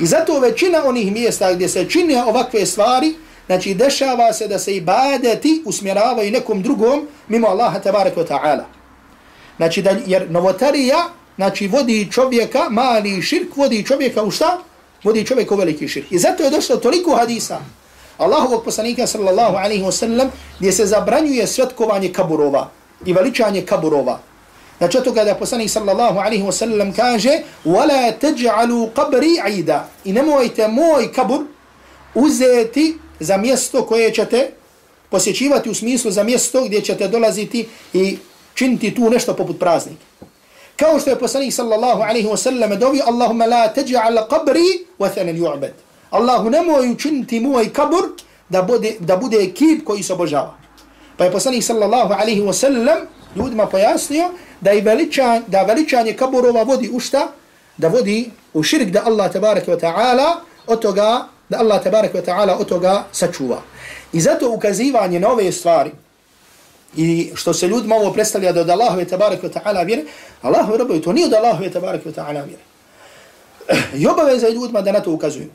I zato većina onih mjesta gdje se čine ovakve stvari, znači dešava se da se ibadeti usmjeravaju nekom drugom mimo Allaha tabaraka wa ta'ala. Znači da, jer novotarija, znači vodi čovjeka, mali širk, vodi čovjeka u šta? Vodi čovjeka u veliki širk. I zato je došlo toliko hadisa Allahovog poslanika sallallahu alaihi wa sallam gdje se zabranjuje svetkovanje kaburova i veličanje kaburova. Znači to kada poslanik sallallahu alaihi wa sallam kaže وَلَا تَجْعَلُوا قَبْرِ عِيدًا I nemojte moj kabur uzeti za mjesto koje ćete posjećivati u smislu za mjesto gdje ćete dolaziti i činiti tu nešto poput praznika. Kao što je poslanik sallallahu alaihi wa sallam dovi Allahumma la teđa'al qabri wa thanan ju'bad. Allahu nemoj učiniti moj kabur da bude, da bude kip koji se obožava. Pa je poslanik sallallahu alaihi wa sallam ljudima pojasnio da i veličan, da veličanje kaburova vodi u šta? Da vodi u širk da Allah tabaraka wa ta'ala od toga, da Allah tabaraka wa ta'ala od toga sačuva. I zato ukazivanje na ove stvari i što se ljudima ovo predstavlja da od Allahove tabaraka wa ta'ala vjere, Allahove robovi, to nije od Allahove tabaraka wa ta'ala vjere. I obaveza je ljudima da na to ukazuju.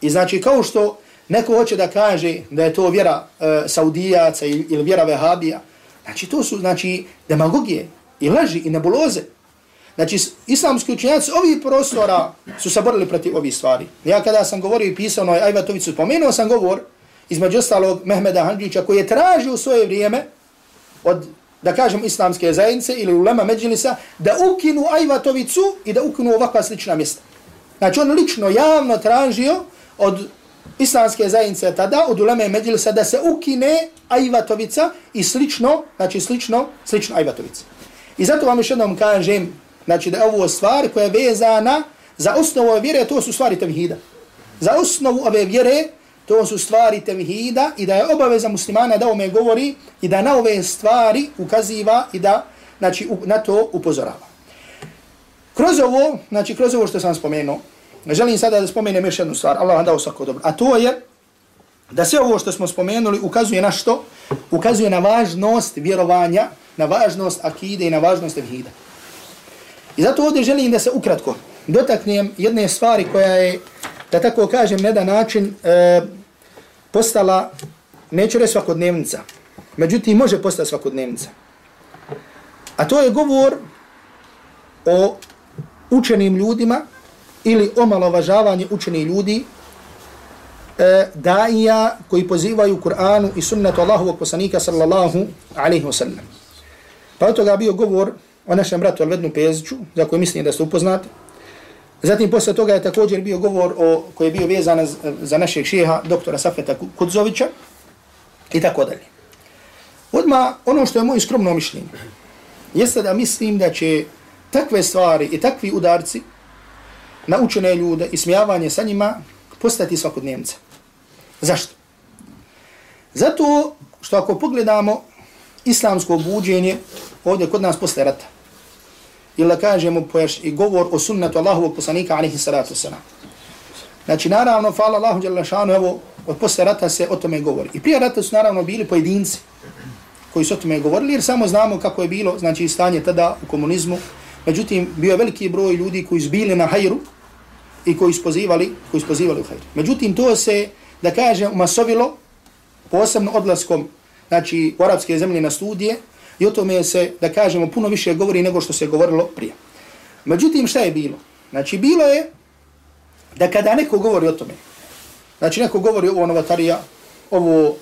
I znači kao što neko hoće da kaže da je to vjera e, Saudijaca ili, ili vjera Vehabija, znači to su znači demagogije, i laži i nebuloze. Znači, islamski učenjaci ovih prostora su se borili protiv ovih stvari. Ja kada sam govorio i pisao na Ajvatovicu, spomenuo sam govor između ostalog Mehmeda Handžića koji je tražio u svoje vrijeme od, da kažem, islamske zajednice ili ulema Međilisa da ukinu Ajvatovicu i da ukinu ovakva slična mjesta. Znači, on lično javno tražio od islamske zajednice tada, od uleme Međilisa da se ukine Ajvatovica i slično, znači slično, slično Ajvatovica. I zato vam još jednom kažem, znači da je ovo stvar koja je vezana za osnovu ove vjere, to su stvari tevhida. Za osnovu ove vjere, to su stvari tevhida i da je obaveza muslimana da ome govori i da na ove stvari ukaziva i da znači, na to upozorava. Kroz ovo, znači kroz ovo što sam spomenuo, želim sada da spomenem još jednu stvar, Allah vam dao svako dobro, a to je da sve ovo što smo spomenuli ukazuje na što? Ukazuje na važnost vjerovanja na važnost akide i na važnost tevhida. I zato ovdje želim da se ukratko dotaknem jedne stvari koja je, da tako kažem, na jedan način e, postala, neću reći svakodnevnica, međutim može postati svakodnevnica. A to je govor o učenim ljudima ili omalovažavanje učeni ljudi e, daija koji pozivaju Kur'anu i sunnetu Allahovog poslanika sallallahu alaihi wasallam. Pa od toga bio govor o našem bratu Alvednu Peziću, za koji mislim da ste upoznati. Zatim posle toga je također bio govor o, koji je bio vezan za našeg šeha, doktora Safeta Kudzovića i tako dalje. Odma ono što je moje skromno mišljenje, jeste da mislim da će takve stvari i takvi udarci na učene ljude i smijavanje sa njima postati svakodnevnica. Zašto? Zato što ako pogledamo islamsko buđenje ovdje kod nas posle rata. ili da kažemo pojaš, i govor o sunnetu Allahovog poslanika alaihi salatu wasalam. Znači, naravno, hvala Allahu Đalešanu, evo, od posle rata se o tome govori. I prije rata su naravno bili pojedinci koji su o tome govorili, jer samo znamo kako je bilo, znači, stanje tada u komunizmu. Međutim, bio je veliki broj ljudi koji su bili na hajru i koji spozivali, koji spozivali u hajr. Međutim, to se, da kažem, umasovilo posebno odlaskom, znači, u arapske zemlje na studije i o tome se, da kažemo, puno više govori nego što se govorilo prije. Međutim, šta je bilo? Znači, bilo je da kada neko govori o tome, znači neko govori ovo novatarija, ovo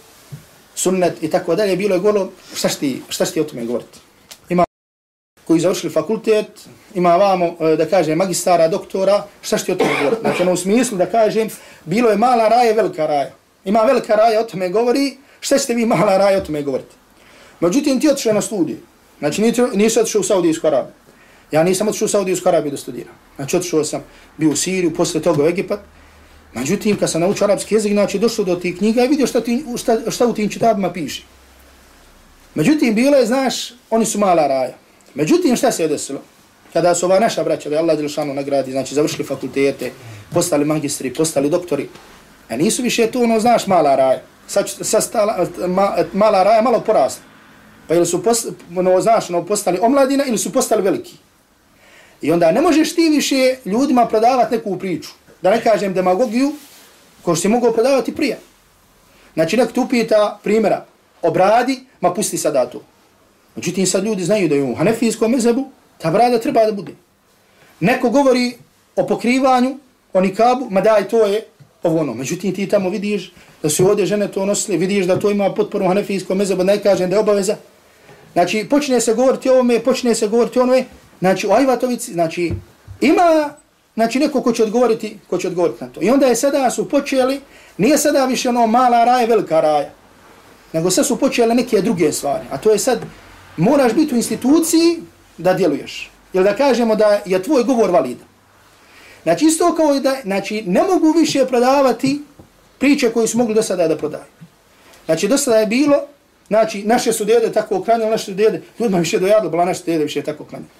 sunnet i tako dalje, bilo je golo, šta šti, šta šti o tome govoriti? Ima koji završili fakultet, ima vamo, e, da kažem, magistara, doktora, šta ti o tome govori? Znači, ono u smislu da kažem, bilo je mala raja, velika raja. Ima velika raja, o tome govori, šta ćete vi mala raja, o tome govoriti? Međutim, ti otišao na studiju. Znači, nisi otišao u Saudijsku Arabiju. Ja nisam otišao u Saudijsku Arabiju da studiram. Znači, otišao sam, bio u Siriju, posle toga u Egipat. Međutim, kad sam naučio arapski jezik, znači, došao do tih knjiga i vidio šta, ti, šta, šta u tim čitabima piše. Međutim, bilo je, znaš, oni su mala raja. Međutim, šta se je desilo? Kada su ova naša braća, da je Allah Đelšanu nagradi, znači, završili fakultete, postali magistri, postali doktori, a nisu više to, ono, znaš, mala raja. Sad, sad stala, ma, mala raja malo porasla. Pa ili su, post, ono, znaš, ono, postali omladina ili su postali veliki. I onda ne možeš ti više ljudima prodavati neku priču. Da ne kažem demagogiju, ko što si mogao prodavati prije. Znači, nek tu pita primjera, obradi, ma pusti sada to. Međutim, sad ljudi znaju da je u hanefijskom mezebu, ta brada treba da bude. Neko govori o pokrivanju, o nikabu, ma daj, to je ovo ono. Međutim, ti tamo vidiš da su ovdje žene to nosile, vidiš da to ima potporu hanefijskom mezebu, ne kažem da je obaveza. Znači, počne se govoriti o ovome, počne se govoriti o onome, Znači, u Ajvatovici, znači, ima znači, neko ko će odgovoriti, ko će odgovoriti na to. I onda je sada su počeli, nije sada više ono mala raja, velika raja, nego sad su počele neke druge stvari. A to je sad, moraš biti u instituciji da djeluješ. Ili da kažemo da je tvoj govor validan. Znači, isto kao i da, znači, ne mogu više prodavati priče koje su mogli do sada da prodaju. Znači, do sada je bilo, znači, naše su djede tako okranjali, naše su djede, ljudima više dojadlo, bila naše djede više tako okranjali.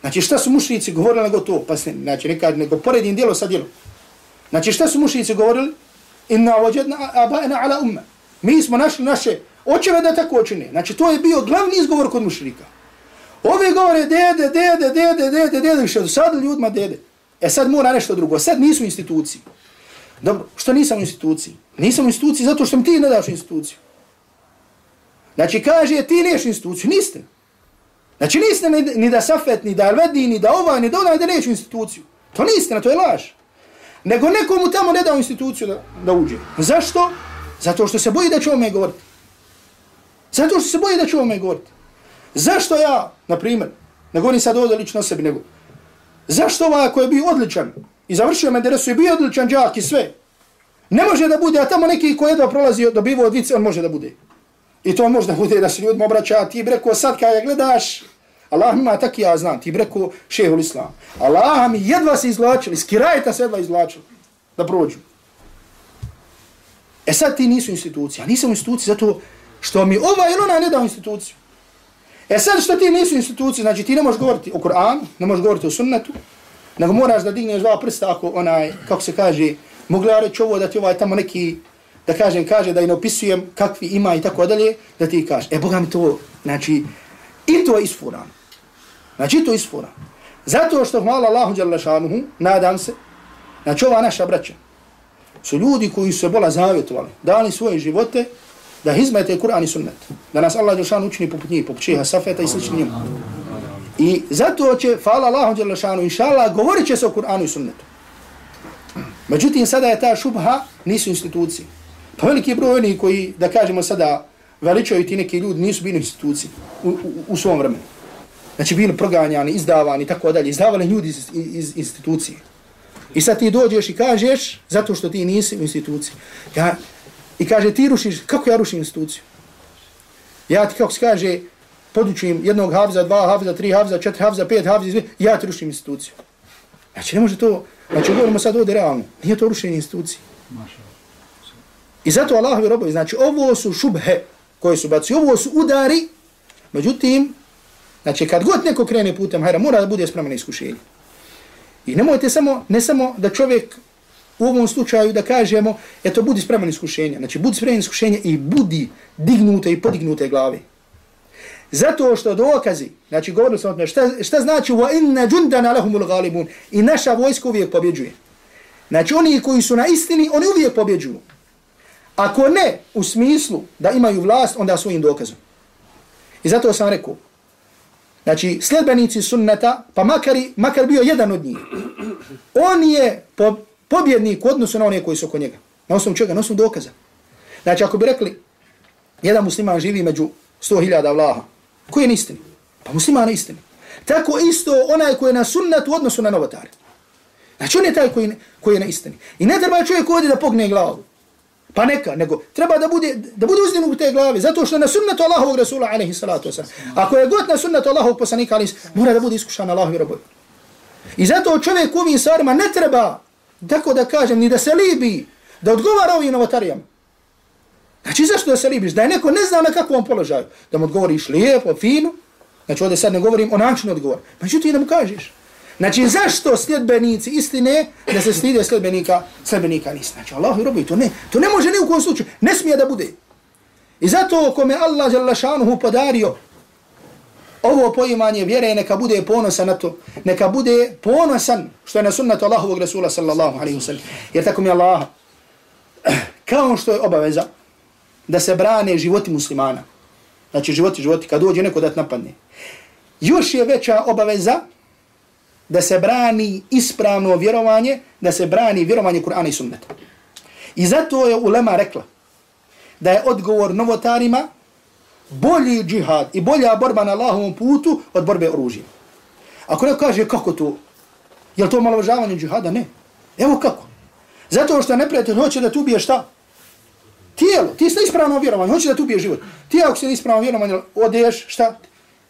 Znači šta su mušnici govorili nego to? Pa se, znači neka, nego poredim djelo sa djelom. Znači šta su mušnici govorili? Inna vođedna abajna ala umma. Mi smo našli naše očeve da tako očine. Znači to je bio glavni izgovor kod mušnika. Ovi govore dede, dede, dede, dede, dede, više do sada ljudima dede. E sad mora nešto drugo. Sad nisu u instituciji. Dobro, što nisam u instituciji? Nisam u instituciji zato što mi ti ne daš instituciju. Znači kaže ti neš instituciju. Niste. Znači niste ni, ni da Safet, ni da Alvedi, ni da ovaj, ni da onaj da neću instituciju. To niste, na to je laž. Nego nekomu tamo ne dao instituciju da, da uđe. Zašto? Zato što se boji da će ome govoriti. Zato što se boji da će ome govoriti. Zašto ja, na primjer, ne govorim sad ovdje lično sebi, nego, zašto ovaj koji je bio odličan i završio medresu i bio odličan džak i sve, ne može da bude, a tamo neki koji jedva prolazi do bivo od vice, on može da bude. I to možda bude da se ljudima obraća, ti breko sad kada gledaš, Allah ima tak ja znam, ti breko šehol islam. Allah mi jedva se izvlačili, skirajta se jedva izvlačili da prođu. E sad ti nisu institucija, nisam institucija zato što mi ova ili ona ne dao instituciju. E sad što ti nisu institucije, znači ti ne možeš govoriti o Kur'an, ne možeš govoriti o sunnetu, nego moraš da digneš dva prsta ako onaj, kako se kaže, mogli ja reći ovo da ti ovaj tamo neki da kažem, kaže da i ne opisujem kakvi ima i tako dalje, da ti kaže, e Boga mi to, znači, i to je isfuran. Znači, to je isfuran. Zato što hvala Allahu Đalešanuhu, nadam se, znači ova naša braća, su ljudi koji su se bola zavjetovali, dali svoje živote, da hizmete Kur'an i sunnet. Da nas Allah Đalla učini poput njih, poput čeha, safeta i slični njima. I zato će, hvala Allahu Đelšanu, inša Allah, govorit će se o Kur'anu i sunnetu. Međutim, sada je ta šubha, nisu institucije. Pa veliki broj oni koji, da kažemo sada, veličaju ti neki ljudi, nisu bili instituciji u, u, u svom vremenu. Znači bili proganjani, izdavani tako dalje. Izdavali ljudi iz, iz institucije. I sad ti dođeš i kažeš, zato što ti nisi u instituciji. Ja, I kaže, ti rušiš, kako ja rušim instituciju? Ja ti, kako se kaže, podučim jednog havza, dva havza, tri havza, četiri havza, pet havza, ja ti rušim instituciju. Znači, ne može to, znači, govorimo sad ovdje realno, nije to rušenje institucije. I zato Allahovi robovi, znači ovo su šubhe koje su baci, ovo su udari, međutim, Znači, kad god neko krene putem hajra, mora da bude spreman na iskušenje. I nemojte samo, ne samo da čovjek u ovom slučaju da kažemo, eto, budi spreman iskušenja. Znači, budi spreman iskušenja i budi dignute i podignute glave. Zato što dokazi, znači govorili smo o tome, šta, šta znači wa inna jundana lahumul galibun i naša vojska uvijek pobjeđuje. Znači oni koji su na istini, oni uvijek pobjeđuju. Ako ne u smislu da imaju vlast, onda svojim dokazom. I zato sam rekao, znači sljedbenici sunneta, pa makar, makar bio jedan od njih, on je po, pobjednik u odnosu na one koji su oko njega. Na osnovu čega? Na osnovu dokaza. Znači ako bi rekli, jedan musliman živi među 100.000 vlaha, Koji je na istini? Pa musliman je istini. Tako isto onaj koji je na sunnetu u odnosu na novotare. Znači on je taj koji, koji je na istini. I ne treba čovjek ovdje da pogne glavu. Pa neka, nego treba da bude, da bude uzdim u te glave. Zato što na sunnetu Allahovog Rasula, alaihi salatu wasalam. Ako je god na sunnetu Allahovog poslanika, alaihi mora da bude iskušan Allahovi robovi. I zato čovjek u ovim stvarima ne treba, tako da kažem, ni da se libi, da odgovara ovim novotarijama. Znači zašto da se libiš? Da je neko ne zna na kakvom položaju. Da mu odgovoriš lijepo, fino. Znači ovdje sad ne govorim o načinu odgovor. Međutim da mu kažeš. Znači zašto sljedbenici istine da se stide sljedbenika, sljedbenika nisi. Znači Allah robi to ne. To ne može ni u kom slučaju. Ne smije da bude. I zato kome Allah Đalašanuhu podario ovo poimanje vjere neka bude ponosan na to. Neka bude ponosan što je na sunnatu Allahovog Rasula sallallahu alaihi wa sallam. Jer tako mi Allah kao što je obaveza da se brane životi muslimana. Znači životi, životi, kad dođe neko da te napadne. Još je veća obaveza da se brani ispravno vjerovanje, da se brani vjerovanje Kur'ana i sunneta. I zato je ulema rekla da je odgovor novotarima bolji džihad i bolja borba na Allahovom putu od borbe oružjem. Ako neko kaže kako to, je li to malovažavanje džihada? Ne. Evo kako. Zato što neprijatelj hoće da tu ubije šta? Tijelo, ti si ispravno vjerovanje, hoće da tu ubije život. Ti ako si ispravno vjerovanje, odeš, šta?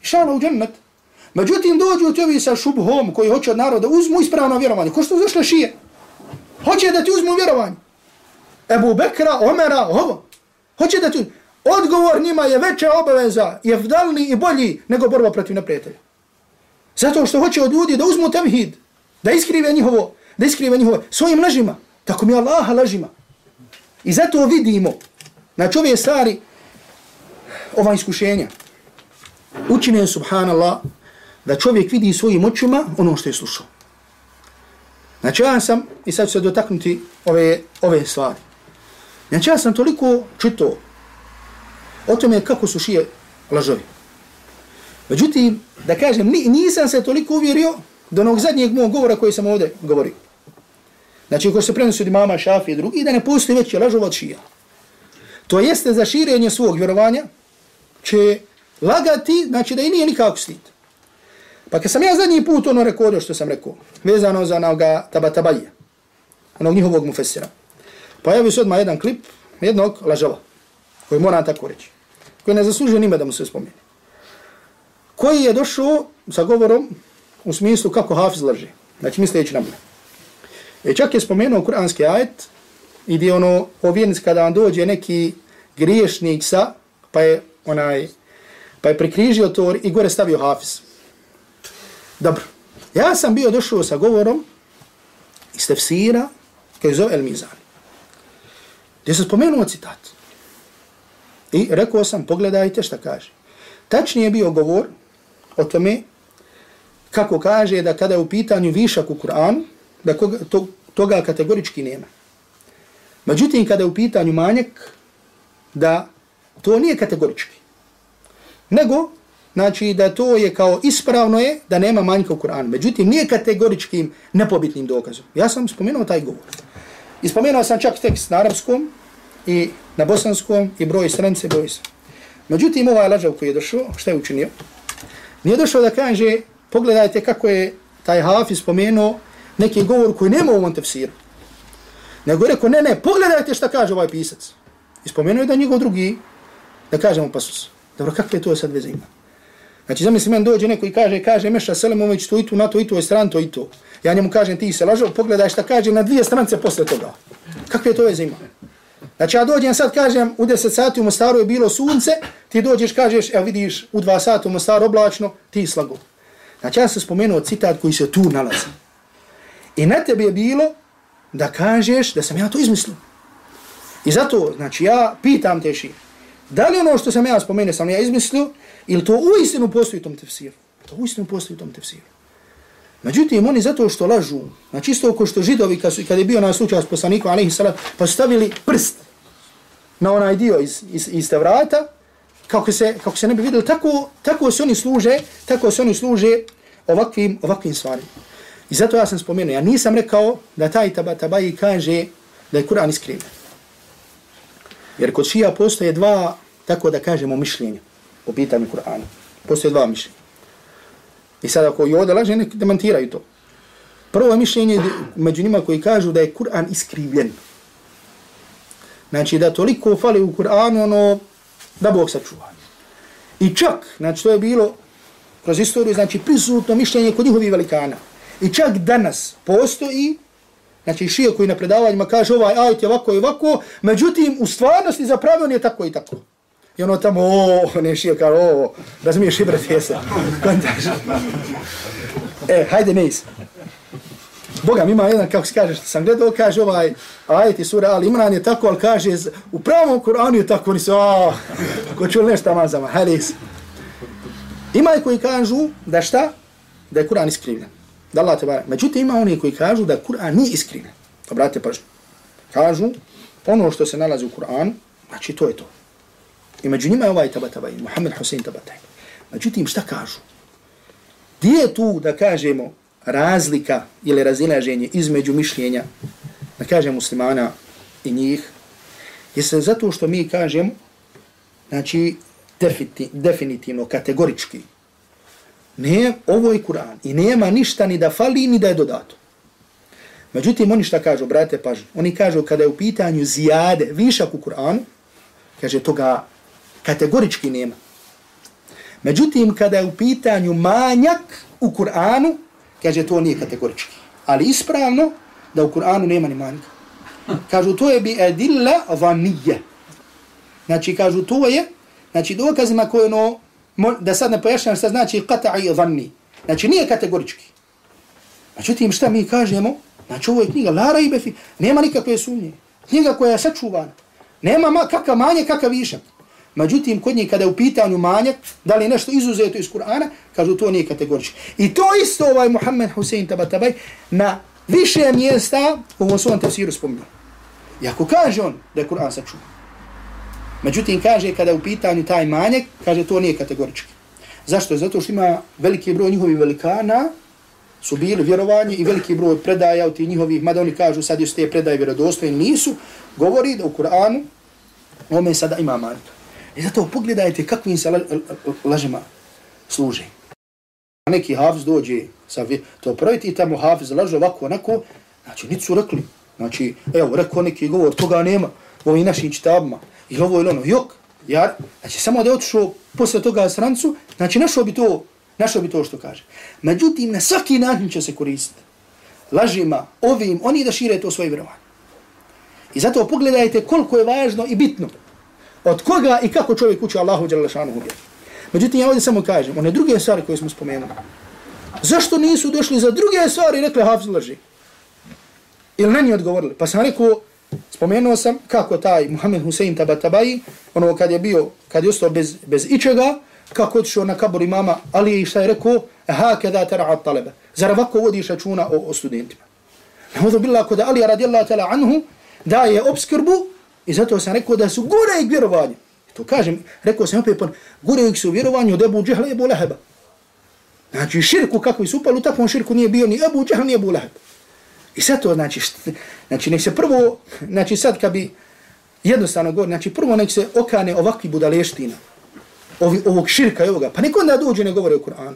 Šala u džennet. Međutim, dođu ti ovi sa šubhom koji hoće od naroda, uzmu ispravno vjerovanje. Ko što zašle šije? Hoće da ti uzmu vjerovanje. Ebu Bekra, Omera, ovo. Hoće da ti... Odgovor njima je veća obaveza, je vdalni i bolji nego borba protiv neprijatelja. Zato što hoće od ljudi da uzmu temhid, da iskrive njihovo, da iskrive njihovo svojim lažima. Tako mi Allaha lažima. I zato vidimo, znači ove stvari, ova iskušenja, učine subhanallah, da čovjek vidi svojim očima ono što je slušao. Znači ja sam, i sad ću se dotaknuti ove, ove stvari. Znači ja sam toliko čito o tome kako su šije lažovi. Međutim, da kažem, nisam se toliko uvjerio do onog zadnjeg mog govora koji sam ovdje govorio. Znači, ko se prenosi od imama šafi i drugi, da ne postoji veće lažova od šija. To jeste za širenje svog vjerovanja, će lagati, znači da i nije nikako stid. Pa kad sam ja zadnji put ono rekao ono što sam rekao, vezano za onoga tabatabalje, onog njihovog mufesira, pojavio se odmah jedan klip jednog lažava, koji moram tako reći, koji ne zaslužuje nime da mu se spomeni, koji je došao sa govorom u smislu kako hafiz laže, znači misleći na mene. E čak je spomenuo kuranski ajet i gdje ono ovjernic kada vam dođe neki griješnik sa, pa je onaj, pa je prikrižio to i gore stavio hafiz. Dobro. Ja sam bio došao sa govorom iz tefsira koji zove El Mizan. Gdje se spomenuo citat. I rekao sam, pogledajte šta kaže. Tačnije je bio govor o tome kako kaže da kada je u pitanju višak u Kur'anu, da koga, to, toga kategorički nema. Međutim, kada je u pitanju manjak, da to nije kategorički. Nego, znači da to je kao ispravno je da nema manjka u Kur'anu. Međutim, nije kategoričkim nepobitnim dokazom. Ja sam spomenuo taj govor. I spomenuo sam čak tekst na arapskom i na bosanskom i broj stranice, broj se. Međutim, ovaj lađav koji je došao, šta je učinio? Nije došao da kaže, pogledajte kako je taj hafiz spomenuo neki govor koji nema u ovom tefsiru. Nego je rekao, ne, ne, pogledajte šta kaže ovaj pisac. I spomenuo je da njegov drugi, da kažemo pasus. Dobro, kakve to sad veze ima? Znači, zamisli meni dođe neko i kaže, kaže Meša Selemović to i tu, na to i to, je stran to i to. Ja njemu kažem, ti se lažao, pogledaj šta kaže na dvije strance posle toga. Kakve to veze ima? Znači ja dođem sad kažem u 10 sati u Mostaru je bilo sunce, ti dođeš kažeš, evo vidiš u 2 sata u Mostaru oblačno, ti slago. Znači ja sam spomenuo citat koji se tu nalazi. I na tebi je bilo da kažeš da sam ja to izmislio. I zato, znači ja pitam te ši, da li ono što sam ja spomenuo sam ja izmislio, ili to uistinu postoji u tom tefsiru? To uistinu postoji u tom tefsiru. Međutim, oni zato što lažu, znači isto oko što židovi, kad, su, kad je bio na slučaj s poslanikom, alaihi salat, pa stavili prst na onaj dio iz, iz, iz te vrata, kako se, kako se ne bi vidjeli, tako, tako se oni služe, tako se oni služe ovakvim, ovakvim stvarima. I zato ja sam spomenuo, ja nisam rekao da taj taba, tabaji kaže da je Kur'an iskriven. Jer kod šija postoje dva, tako da kažemo, mišljenja o pitanju Kur'ana. Postoje dva mišljenja. I sada ako i ovdje laže, nek demantiraju to. Prvo mišljenje među njima koji kažu da je Kur'an iskrivljen. Znači da toliko fali u Kur'anu, ono, da Bog sačuva. I čak, znači to je bilo kroz istoriju, znači prisutno mišljenje kod njihovih velikana. I čak danas postoji, znači šije koji na predavanjima kaže ovaj ajte je ovako i ovako, međutim u stvarnosti zapravo on je tako i tako. I ono tamo, o, ne šio kao, o, razumiješ i brate Kontaš. e, hajde ne is. Boga, ima jedan, kako se kaže, što sam gledao, kaže ovaj, ajet i sura Ali Imran je tako, ali kaže, u pravom Koranu je tako, oni se, o, ko čuli nešto mazama, hajde is. Ima koji kažu da šta? Da je Kur'an iskrivljen. Da Allah te barak. Međutim, ima oni koji kažu da Kur'an nije iskrivljen. Obratite pažnju. Kažu, ono što se nalazi u Kur'an, znači to je to. I među njima je ovaj tabatabaj, Muhammed Hussein tabatabaj. Međutim, šta kažu? Gdje je tu, da kažemo, razlika ili razilaženje između mišljenja, da kažem muslimana i njih, jeste zato što mi kažemo, znači, definitivno, kategorički, ne, ovo je Kur'an i nema ništa ni da fali ni da je dodato. Međutim, oni šta kažu, brate, pažnju, oni kažu kada je u pitanju zijade, višak u Kur'anu, kaže, toga kategorički nema. Međutim, kada je u pitanju manjak u Kur'anu, kaže, to nije kategorički. Ali ispravno da u Kur'anu nema ni manjka. Kažu, to je bi edilla vanije. Znači, kažu, to je Znači dokazima koje ono, da sad ne pojašnjam šta znači qata'i vanni. Znači nije kategorički. Međutim šta mi kažemo? Znači ovo je knjiga Lara i Befi. Nema nikakve sumnje. Knjiga koja je sačuvana. Nema ma, kakav manje, kakav višak. Međutim, kod njih kada je u pitanju manjak, da li nešto izuzeto iz Kur'ana, kažu to nije kategorično. I to isto ovaj Muhammed Hussein Tabatabaj na više mjesta u ovom svom tefsiru spominje. I ako kaže on da je Kur'an sačuvan, Međutim, kaže, kada je u pitanju taj manjak, kaže, to nije kategorički. Zašto? Zato što ima veliki broj njihovih velikana, su bili vjerovanje i veliki broj predaja od tih njihovih, mada oni kažu sad još te predaje vjerodostojne, nisu, govori da u Kur'anu ome sada ima manjka. I zato pogledajte kakvim se lažima služi. Neki hafiz dođe, sa to projeti tamo hafiz laže ovako, onako, znači, nisu su rekli, znači, evo, rekao neki govor, toga nema u ovim našim čitabima I ovo ili ono, jok, ja, znači samo da je otišao posle toga strancu, znači našao bi to, našao bi to što kaže. Međutim, na svaki način će se koristiti. Lažima, ovim, oni da šire to svoje vjerovanje. I zato pogledajte koliko je važno i bitno od koga i kako čovjek uči Allahu Đalešanu vjeru. Međutim, ja ovdje samo kažem, one druge stvari koje smo spomenuli, zašto nisu došli za druge stvari i rekli Hafiz laži? Ili na njih odgovorili? Pa sam rekao, Spomenuo sam kako taj Muhammed Hussein Tabatabai, ono kad je bio, kad je ostao bez, bez ičega, kako otišao na kabor imama Ali i šta je rekao, ha kada tera talebe. Zar ovako vodiš računa o, o studentima? Nahodu bila kod Ali radijallahu ta'la anhu daje obskrbu i zato sam rekao da su gore i vjerovanje. To kažem, rekao sam opet, gore ih su vjerovanje od Ebu Džehla i Ebu Leheba. Znači širku kakvi su upali, u takvom širku nije bio ni Ebu Džehla ni Ebu Leheba. I sad to znači, znači nek se prvo, znači sad kad bi jednostavno govori, znači prvo nek se okane ovakvi budaleština, ovi, ovog širka i ovoga, pa nek onda dođe ne govore o Kur'anu.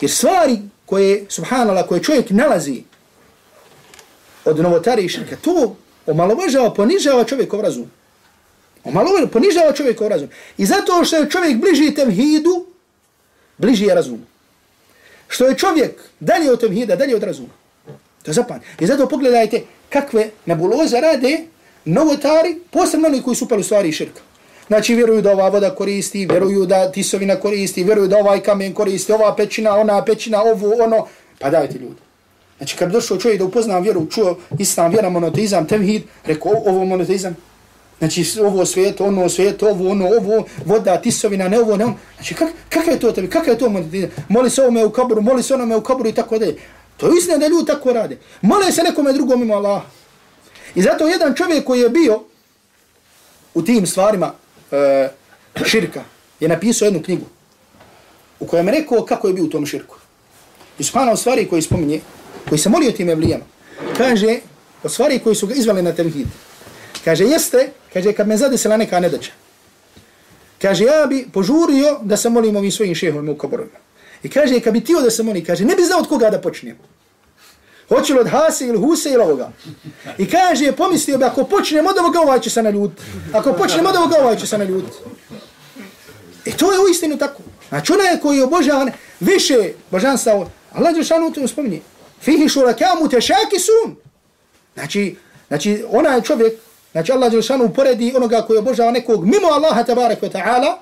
Jer stvari koje, subhanallah, koje čovjek nalazi od novotari i širka, to omalovažava, ponižava čovjekov razum. Omalovažava, ponižava čovjekov razum. I zato što je čovjek bliži tevhidu, bliži je razumu. Što je čovjek dalje od tevhida, dalje od razuma. To zapamte. I zato pogledajte kakve nebuloze rade novotari, posebno oni koji su upali u stvari širka. Znači vjeruju da ova voda koristi, vjeruju da tisovina koristi, vjeruju da ovaj kamen koristi, ova pećina, ona pećina, ovo, ono. Pa dajte ljudi. Znači kad došao čovjek da upozna vjeru, čuo islam, vjera, monoteizam, tevhid, rekao ovo monoteizam, Znači ovo svijet, ono svijet, ovo, ono, ovo, voda, tisovina, ne ovo, ne ono. Znači kak, kakav je to tebi, kakav je to monoteizam? Moli se ovome u kaburu, moli se onome u kaburu i tako dalje. To je istina da ljudi tako rade. Mole se nekome drugom ima Allah. I zato jedan čovjek koji je bio u tim stvarima e, širka je napisao jednu knjigu u kojem je rekao kako je bio u tom širku. I subhanahu stvari koje spominje, koji se molio tim evlijama, kaže o stvari koji su ga izvali na tevhid. Kaže, jeste, kaže, kad me zadesila neka nedaća, Kaže, ja bi požurio da se molim ovim svojim šehovima u koborovima. I kaže, kad bi tio da se molim, kaže, ne bi znao od koga da počnem. Hoće li od Hase ili Huse ili ovoga. I kaže, pomislio bi, ako počnem od ovoga, ovaj će se na ljud. Ako počnem od ovoga, ovaj će se na ljud. I e, to je u istinu tako. Znači, onaj koji je obožavan, više božanstva, Allah je to spominje. Fihi shuraka mutashakisun. šaki. Znači, znači, onaj čovjek, znači Allah je šanu uporedi onoga koji je obožava nekog mimo Allaha tabaraka ta'ala,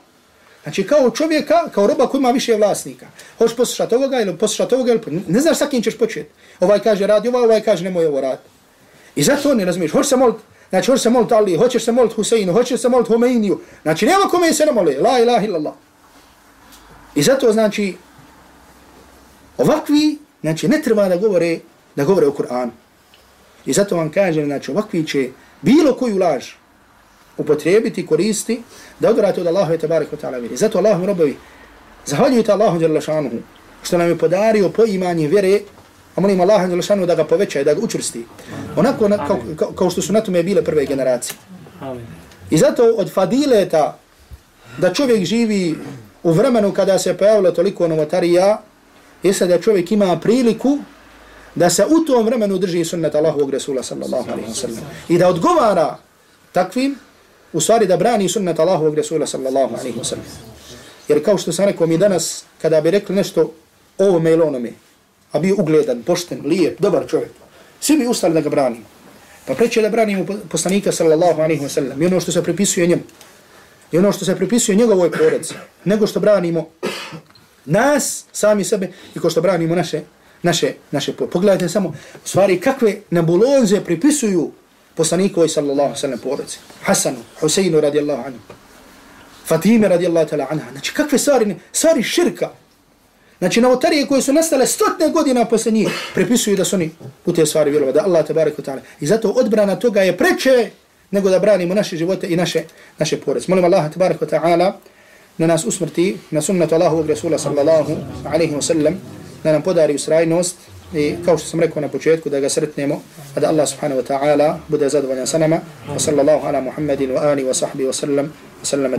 Znači kao čovjeka, kao roba koji ima više vlasnika. Hoćeš poslušati ovoga ili poslušati ovoga ili ne znaš sa kim ćeš početi. Ovaj kaže radi ovaj, ovaj kaže nemoj ovo radi. I zato ne razumiješ. Hoćeš se moliti, znači hoćeš se moliti Ali, hoćeš se moliti Huseinu, hoćeš se moliti Homeiniju. Znači nema kome se ne moli. La ilaha illallah. I zato znači ovakvi, znači ne treba da govore, da govore o Kur'anu. I zato vam kažem, znači ovakvi će bilo koju laž upotrijebiti, koristi, da odrate od Allahu i tabarik wa ta'ala vjeri. Zato Allahu robovi, zahvaljujte Allahu jalla šanuhu, što nam je podario po imanje vjere, a molim Allahu jalla šanuhu da ga poveća i da ga učvrsti. Onako na, kao, kao, kao što su na tome bile prve generacije. I zato od fadileta da čovjek živi u vremenu kada se pojavilo toliko novotarija, jeste da čovjek ima priliku da se u tom vremenu drži sunnet Allahovog Resula sallallahu alaihi wa sallam. I da odgovara takvim u stvari da brani sunnet Allahovog Resula sallallahu alaihi wa sallam. Jer kao što sam rekao mi danas, kada bi rekli nešto ovome ili onome, a bio ugledan, pošten, lijep, dobar čovjek, svi bi ustali da ga branimo. Pa preće da branimo poslanika sallallahu alaihi wa sallam i ono što se pripisuje njemu. I ono što se pripisuje njegovoj poredci, nego što branimo nas, sami sebe, i ko što branimo naše, naše, naše poredci. Pogledajte samo, u stvari, kakve nebulonze pripisuju poslanikovoj sallallahu sallam porodice. Hasanu, Huseinu radijallahu anhu. Fatime radijallahu ta'la anha. Znači kakve stvari, stvari širka. Znači novotarije koje su nastale stotne godina posle njih prepisuju da su oni u te stvari vjerovali. Da Allah te wa ta'ala. I zato odbrana toga je preče nego da branimo naše živote i naše, naše porodice. Molim Allah te wa ta'ala na nas usmrti na sunnetu Allahovog Rasula sallallahu alaihi wa sallam da nam podari usrajnost i kao što sam rekao na početku da ga sretnemo a da Allah subhanahu wa ta'ala bude zadovoljan sa nama. Wa sallallahu ala muhammedin wa ali wa sahbihi wa sallam. Wa sallam